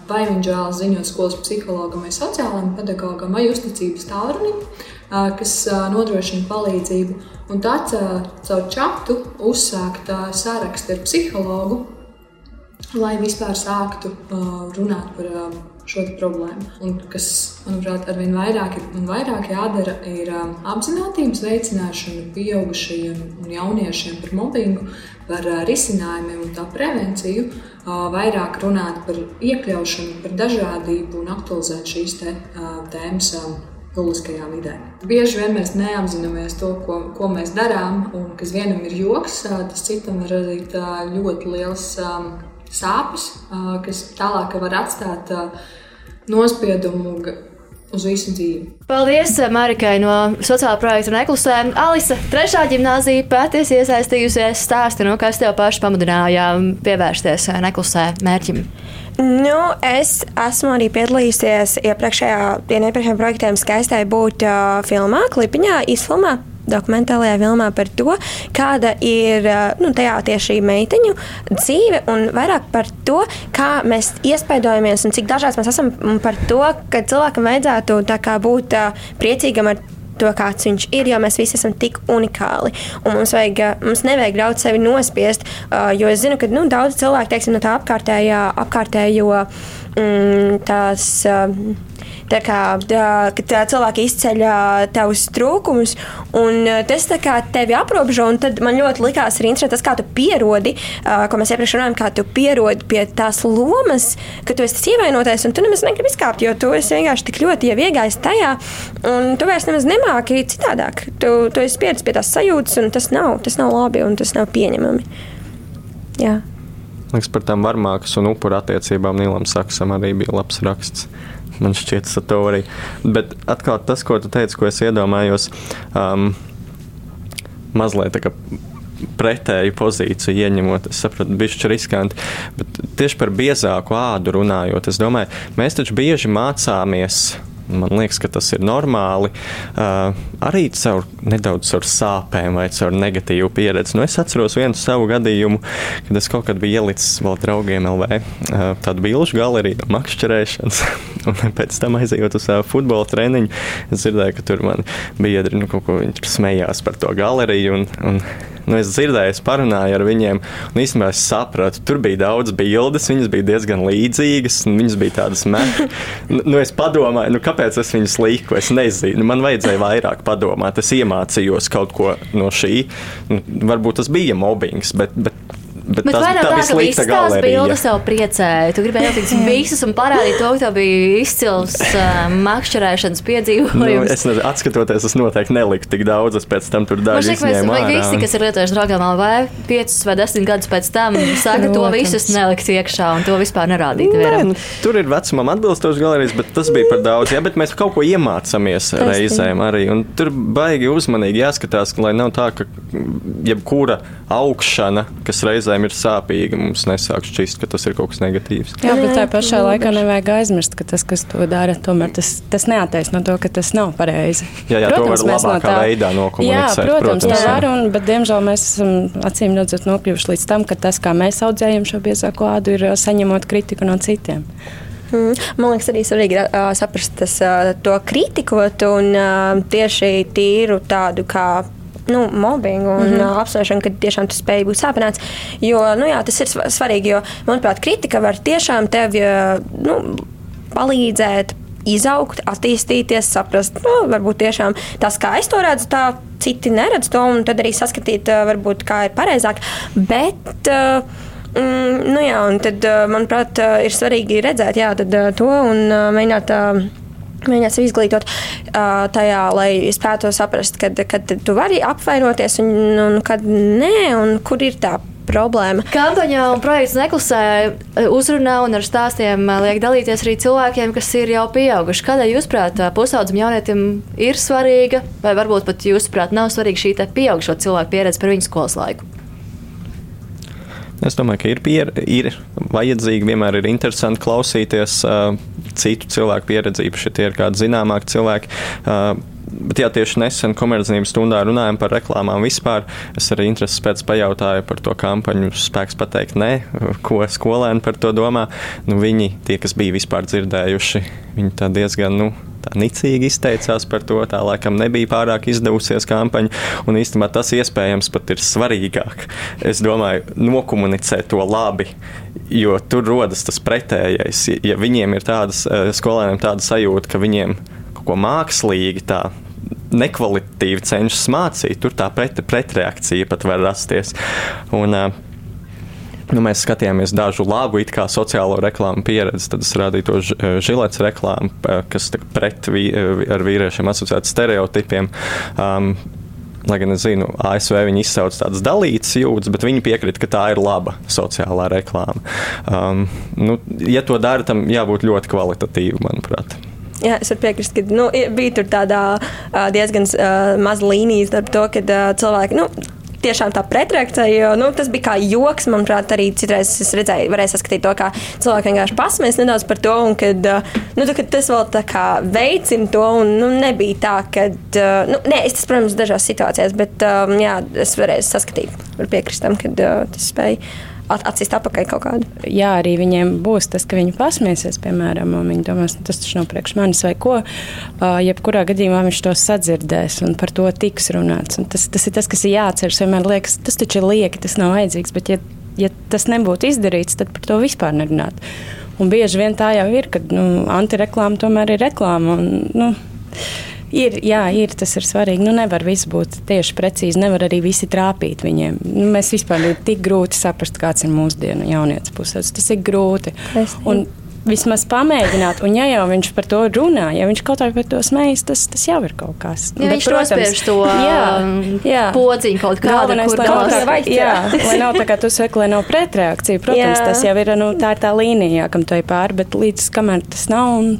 vai viņš vēlas ziņot skolas psihologam vai sociālajam pedagogam vai uzticības tālrunim, kas nodrošina palīdzību. Un tad caur čatu uzsākt sarakstu ar psihologu, lai vispār sāktu runāt par šo problēmu. Un kas, manuprāt, arvien vairāk un vairāk jādara, ir apziņotības veicināšana pieaugušajiem un jauniešiem par mobbingu, par risinājumiem un tā prevenciju, vairāk runāt par iekļaušanu, par dažādību un aktualizēt šīs te, tēmas. Publiskajā vidē. Bieži vien mēs neapzināmies to, ko, ko mēs darām, un kas vienam ir joks, tas citam var radīt ļoti liels sāpes, kas tālāk var atstāt nospiedumu uz visu dzīvi. Paldies Marikai no sociālā projekta Neklusē. Alisa, trešā gimnāzija patiesi iesaistījusies stāstā, no kas tev paši pamudināja pievērsties neklusē mērķim. Nu, es esmu arī piedalījusies iepriekšējā, vienā iepriekšējā projektā, skaistai būt uh, filmā, klipiņā, izfilmā dokumentālajā filmā par to, kāda ir nu, tajā tieši meiteņu dzīve, un vairāk par to, kā mēs iespaidojamies un cik dažāds mēs esam par to, ka cilvēkam vajadzētu kā, būt priecīgam ar to, kāds viņš ir, jo mēs visi esam tik unikāli. Un mums, vajag, mums nevajag ļaut sevi nospiest, jo es zinu, ka nu, daudz cilvēku teiksim, no tā apkārtējā, apkārtējo mm, tās. Tā kā tā, cilvēki izceļ tavus trūkumus, un tas tevi aprobežo. Tad man ļoti likās arī interesanti tas, kā tu pierodi, ko mēs iepriekš runājām, kā tu pierodi pie tās lomas, ka tu esi tas ievainotais, un tu nemaz negribi izkāpt, jo tu esi vienkārši tik ļoti iegājis tajā, un tu vairs nemaz nemāki citādāk. Tu, tu esi pieredzējis pie tās sajūtas, un tas nav, tas nav labi un tas nav pieņemami. Jā. Liekas, par tām varmākas un upuru attiecībām Nīlam Saksam arī bija labs raksts man šķiet, satorija. Bet atkal tas, ko tu teici, ko es iedomājos, um, mazliet tā kā pretēju pozīciju ieņemot. Es saprotu, bišķi riskanti. Bet tieši par biezāku ādu runājot, es domāju, mēs taču bieži mācāmies Man liekas, ka tas ir normāli. Uh, arī caur nedaudz caur sāpēm vai caur negatīvu pieredzi. Nu, es atceros vienu savu gadījumu, kad es kaut kad biju ielicis vēl draugiem LV uh, tādu bilžu galeriju makšķerēšanas. un pēc tam aizejot uz savu futbola treniņu, es dzirdēju, ka tur man biedri nu, kaut ko smējās par to galeriju. Un, un, nu, es dzirdēju, es parunāju ar viņiem, un īstenībā es sapratu, tur bija daudz bildes, viņas bija diezgan līdzīgas, un viņas bija tādas metas. nu, nu, es padomāju, nu, kāpēc es viņas liku, es nezinu. Man vajadzēja vairāk padomāt, es iemācījos kaut ko no šī. Nu, varbūt tas bija mobbings, bet, bet Bet, bet tas, tā, tā ka visas tās bildes tev priecēja. Tu gribēji jau visas un parādīt to, ka tev bija izcils uh, makšķerēšanas piedzīvojums. Nu, es nezinu, atskatoties, es noteikti neliku tik daudz, es pēc tam tur daļu izņēmu. Vai visi, kas ir lietojuši draugam LV, 5 vai 10 gadus pēc tam, saka, to visus nelikt iekšā un to vispār nerādīt. Nē, nu, tur ir vecumam atbilstošs galerijas, bet tas bija par daudz. Jā, bet mēs kaut ko iemācāmies reizēm arī. Un tur baigi uzmanīgi jāskatās, lai nav tā, ka jebkura augšana, kas reizē reizēm ir sāpīga. Mums nesāk šķist, ka tas ir kaut kas negatīvs. Jā, bet tā pašā laikā nevajag aizmirst, ka tas, kas to dara, tomēr tas, tas neattaisno to, ka tas nav pareizi. Jā, jā protams, to var labākā no tā, veidā nokomunicēt. Jā, protams, protams tā var, un, bet diemžēl mēs esam acīm redzot nokļuvuši līdz tam, ka tas, kā mēs audzējam šo biezāko ādu, ir saņemot kritiku no citiem. Mm. Man liekas, arī svarīgi uh, saprast tas, uh, to kritikot un uh, tieši tīru tādu kā nu, mobbingu un mm -hmm. apsvēršanu, ka tiešām tu spēj būt sāpināts. Jo nu, jā, tas ir svarīgi, jo, manuprāt, kritika var tiešām tevi nu, palīdzēt. Izaugt, attīstīties, saprast, nu, varbūt tiešām tas, kā es to redzu, tā citi neredz to, un tad arī saskatīt, varbūt, kā ir pareizāk. Bet, mm, nu jā, un tad, manuprāt, ir svarīgi redzēt jā, to un mēģināt Mēģināt sevi izglītot uh, tajā, lai spētu saprast, kad, kad tu vari apvainoties un, un kad nē, un kur ir tā problēma. Kampaņā un projekts neklusē uzrunā un ar stāstiem liek dalīties arī cilvēkiem, kas ir jau pieauguši. Kādēļ jūs prāt, pusaudzim jaunietim ir svarīga, vai varbūt pat jūs prāt nav svarīga šī pieaugušo cilvēku pieredze par viņu skolas laiku? Es domāju, ka ir, pier, ir vajadzīgi, vienmēr ir interesanti klausīties uh, citu cilvēku pieredzi, tie ir kādi zināmāki cilvēki. Uh, Bet, jā, tieši nesen komercdarbības stundā runājām par reklāmām vispār. Es arī intereses pēc pajautāju par to kampaņu spēks pateikt, nē, ko skolēni par to domā. Nu, viņi, tie, kas bija vispār dzirdējuši, viņi tā diezgan, nu, tā nicīgi izteicās par to. Tā laikam nebija pārāk izdevusies kampaņa, un īstenībā tas iespējams pat ir svarīgāk. Es domāju, nokomunicēt to labi, jo tur rodas tas pretējais. Ja viņiem ir tādas, eh, skolēniem tāda sajūta, ka viņiem kaut ko mākslīgi tā nekvalitīvi cenšas mācīt, tur tā pret, pretreakcija pat var rasties. Un, uh, Nu, mēs skatījāmies dažu labu sociālo reklāmu pieredzi. Tad es rādīju to žilets reklāmu, kas pret vī, ar vīriešiem asociēta stereotipiem. Um, Lai gan es zinu, ASV viņi izsauc tādas dalītas jūtas, bet viņi piekrīt, ka tā ir laba sociālā reklāma. Um, nu, ja to dara, tam jābūt ļoti kvalitatīvam, manuprāt. Jā, es varu piekrist, ka nu, bija tur tādā diezgan uh, maza līnija starp to, ka uh, cilvēki. Nu, tiešām tā pretreakcija, jo nu, tas bija kā joks. Manuprāt, arī citreiz es redzēju, varēju saskatīt to, kā cilvēki vienkārši pasmēs nedaudz par to, un kad, nu, kad tas vēl tā kā veicina to, un nu, nebija tā, ka, nu, nē, es tas, protams, dažās situācijās, bet jā, es varēju saskatīt, var piekrist tam, kad tas spēja atsist apakaļ kaut kādu. Jā, arī viņiem būs tas, ka viņi pasmiesies, piemēram, un viņi domās, nu, tas taču nav priekš manis vai ko. Uh, jebkurā gadījumā viņš to sadzirdēs un par to tiks runāts. Un tas, tas ir tas, kas ir jāatceras. Vienmēr liekas, tas taču ir lieki, tas nav vajadzīgs. Bet, ja, ja tas nebūtu izdarīts, tad par to vispār nerunāt. Un bieži vien tā jau ir, ka nu, antireklāma tomēr ir reklāma. Un, nu, Ir, jā, ir, tas ir svarīgi. Nu, nevar viss būt tieši precīzi, nevar arī visi trāpīt viņiem. Nu, mēs vispār ir tik grūti saprast, kāds ir mūsdienu jaunietis puses. Tas ir grūti. Un, vismaz pamēģināt, un ja jau viņš par to runā, ja viņš kaut kā par to smejas, tas, tas jau ir kaut kas. Ja Bet, viņš protams, to jā, jā. podziņu kaut kādā veidā. Jā, lai nav tā kā tu saki, lai nav pretreakcija. Protams, jā. tas jau ir, nu, tā ir tā līnija, kam to ir pāri, bet līdz kamēr tas nav. Un,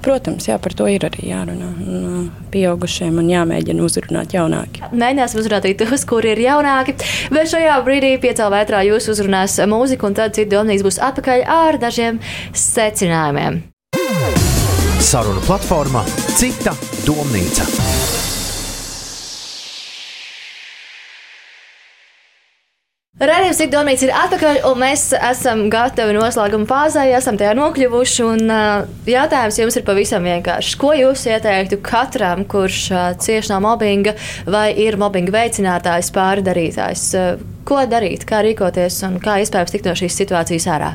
Protams, jā, par to ir arī jārunā un, pieaugušiem un jāmēģina uzrunāt jaunāki. Mēģināsim uzrunāt arī tos, kuri ir jaunāki. Bet šajā brīdī piecēlā vētrā jūs uzrunās mūziku, un tad cits domnīgs būs atpakaļ ar dažiem secinājumiem. Saruna platformā Cita domnīca. Radījums Ikdomīts ir atpakaļ, un mēs esam gatavi noslēguma fāzē, esam tajā nokļuvuši. Un, uh, jautājums jums ir pavisam vienkāršs. Ko jūs ieteiktu katram, kurš uh, cieš no mobbinga vai ir mobbinga veicinātājs, pārdarītājs? Uh, ko darīt, kā rīkoties un kā iespējams tikt no šīs situācijas ārā?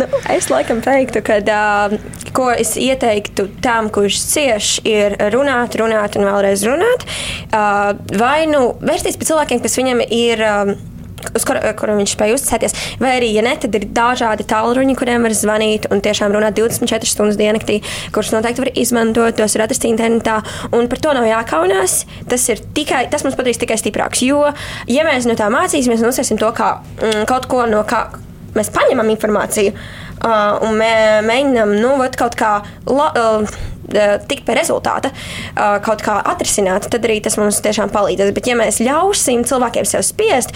Nu, es laikam teiktu, ka uh, ko es ieteiktu tam, kurš cieš, ir runāt, runāt un vēlreiz runāt. Uh, vai nu vērsties pie cilvēkiem, kas viņam ir. Uh, uz kur, kuram viņš spēja uzticēties. Vai arī, ja ne, tad ir dažādi tālruņi, kuriem var zvanīt un tiešām runāt 24 stundas diennaktī, kurus noteikti var izmantot, tos var atrast internetā. Un par to nav jākaunās. Tas, tikai, tas mums padarīs tikai stiprāks. Jo, ja mēs no tā mācīsimies un uzsvērsim to kā mm, kaut ko no kā mēs paņemam informāciju un mē, mēģinām nu, kaut kā. La, tikt pie rezultāta, kaut kā atrisināt, tad arī tas mums tiešām palīdzēs. Bet, ja mēs ļausim cilvēkiem sev spiest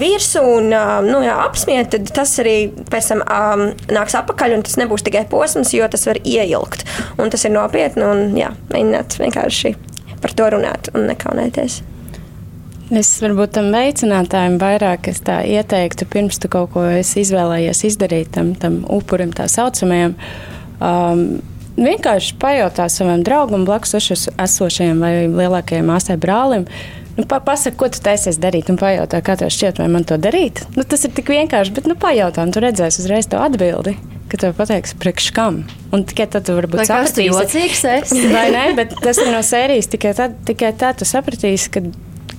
virsū un nu, jā, apsmiet, tad tas arī pēc tam um, nāks atpakaļ, un tas nebūs tikai posms, jo tas var ieilgt. Un tas ir nopietni, un jā, mēģināt vienkārši par to runāt un nekaunēties. Es varbūt tam veicinātājam vairāk ieteiktu, pirms tu kaut ko izvēlējies izdarīt tam, tam upurim, tā saucamajam. Um, vienkārši pajautā savam draugam, blakus esošajam vai lielākajam māsai brālim. Nu, pa, pasaka, ko tu taisies darīt, un pajautā, kā tev šķiet, vai man to darīt. Nu, tas ir tik vienkārši, bet nu, pajautā, un tu redzēsi uzreiz to atbildi. Ka tev pateiks, priekš kam. Un tikai tad tu varbūt sapratīsi, vai ne? Bet tas ir no sērijas. Tikai tad, tikai tad tu sapratīsi, ka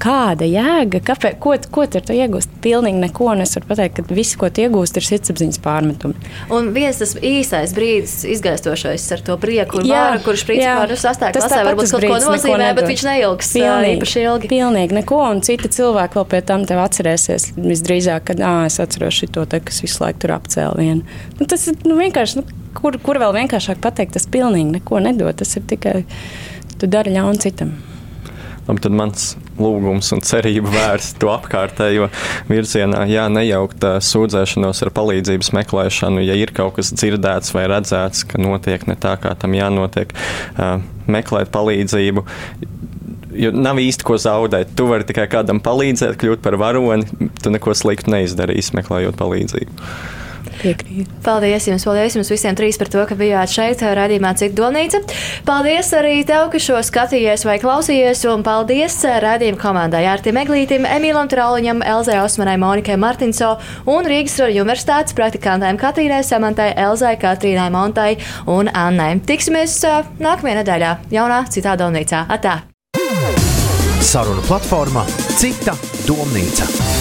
kāda jēga, kāpē, ko, ko tur iegūst? Pilnīgi neko. Un es varu pateikt, ka viss, ko iegūst, ir sirdsapziņas pārmetumi. Un viens tas īsais brīdis, izgaistošais ar to prieku, jā, vāru, kurš principā nu, sastāv klasē, varbūt kaut ko nozīmē, bet viņš neilgs īpaši ilgi. Pilnīgi neko, un citi cilvēki vēl pie tam tev atcerēsies visdrīzāk, kad, ā, es atceros šito te, kas visu laiku tur apcēla vienu. Nu, tas ir nu, vienkārši, nu, kur, kur vēl vienkāršāk pateikt, tas pilnīgi neko nedod, tas ir tikai, tu dari ļaunu citam. Labi, tad mans lūgums un cerība vērst to apkārtējo virzienā. Jā, nejaukt sūdzēšanos ar palīdzības meklēšanu, ja ir kaut kas dzirdēts vai redzēts, ka notiek ne tā, kā tam jānotiek, meklēt palīdzību. Jo nav īsti ko zaudēt. Tu vari tikai kādam palīdzēt, kļūt par varoni. Tu neko sliktu neizdarīsi, meklējot palīdzību. Piekrīt. Paldies jums, paldies jums visiem trīs par to, ka bijāt šeit, redzījumā, cik domnīca. Paldies arī tev, ka šo skatījies vai klausījies, un paldies redzījuma komandai Artim Eglītim, Emīlam Trauliņam, Elzai Osmanai, Monikai Martinso un Rīgas Roļu universitātes praktikantēm Katrīnai Samantai, Elzai, Katrīnai Montai un Annai. Tiksimies nākamajā nedēļā jaunā citā domnīcā. Atā! Saruna platforma Cita domnīca.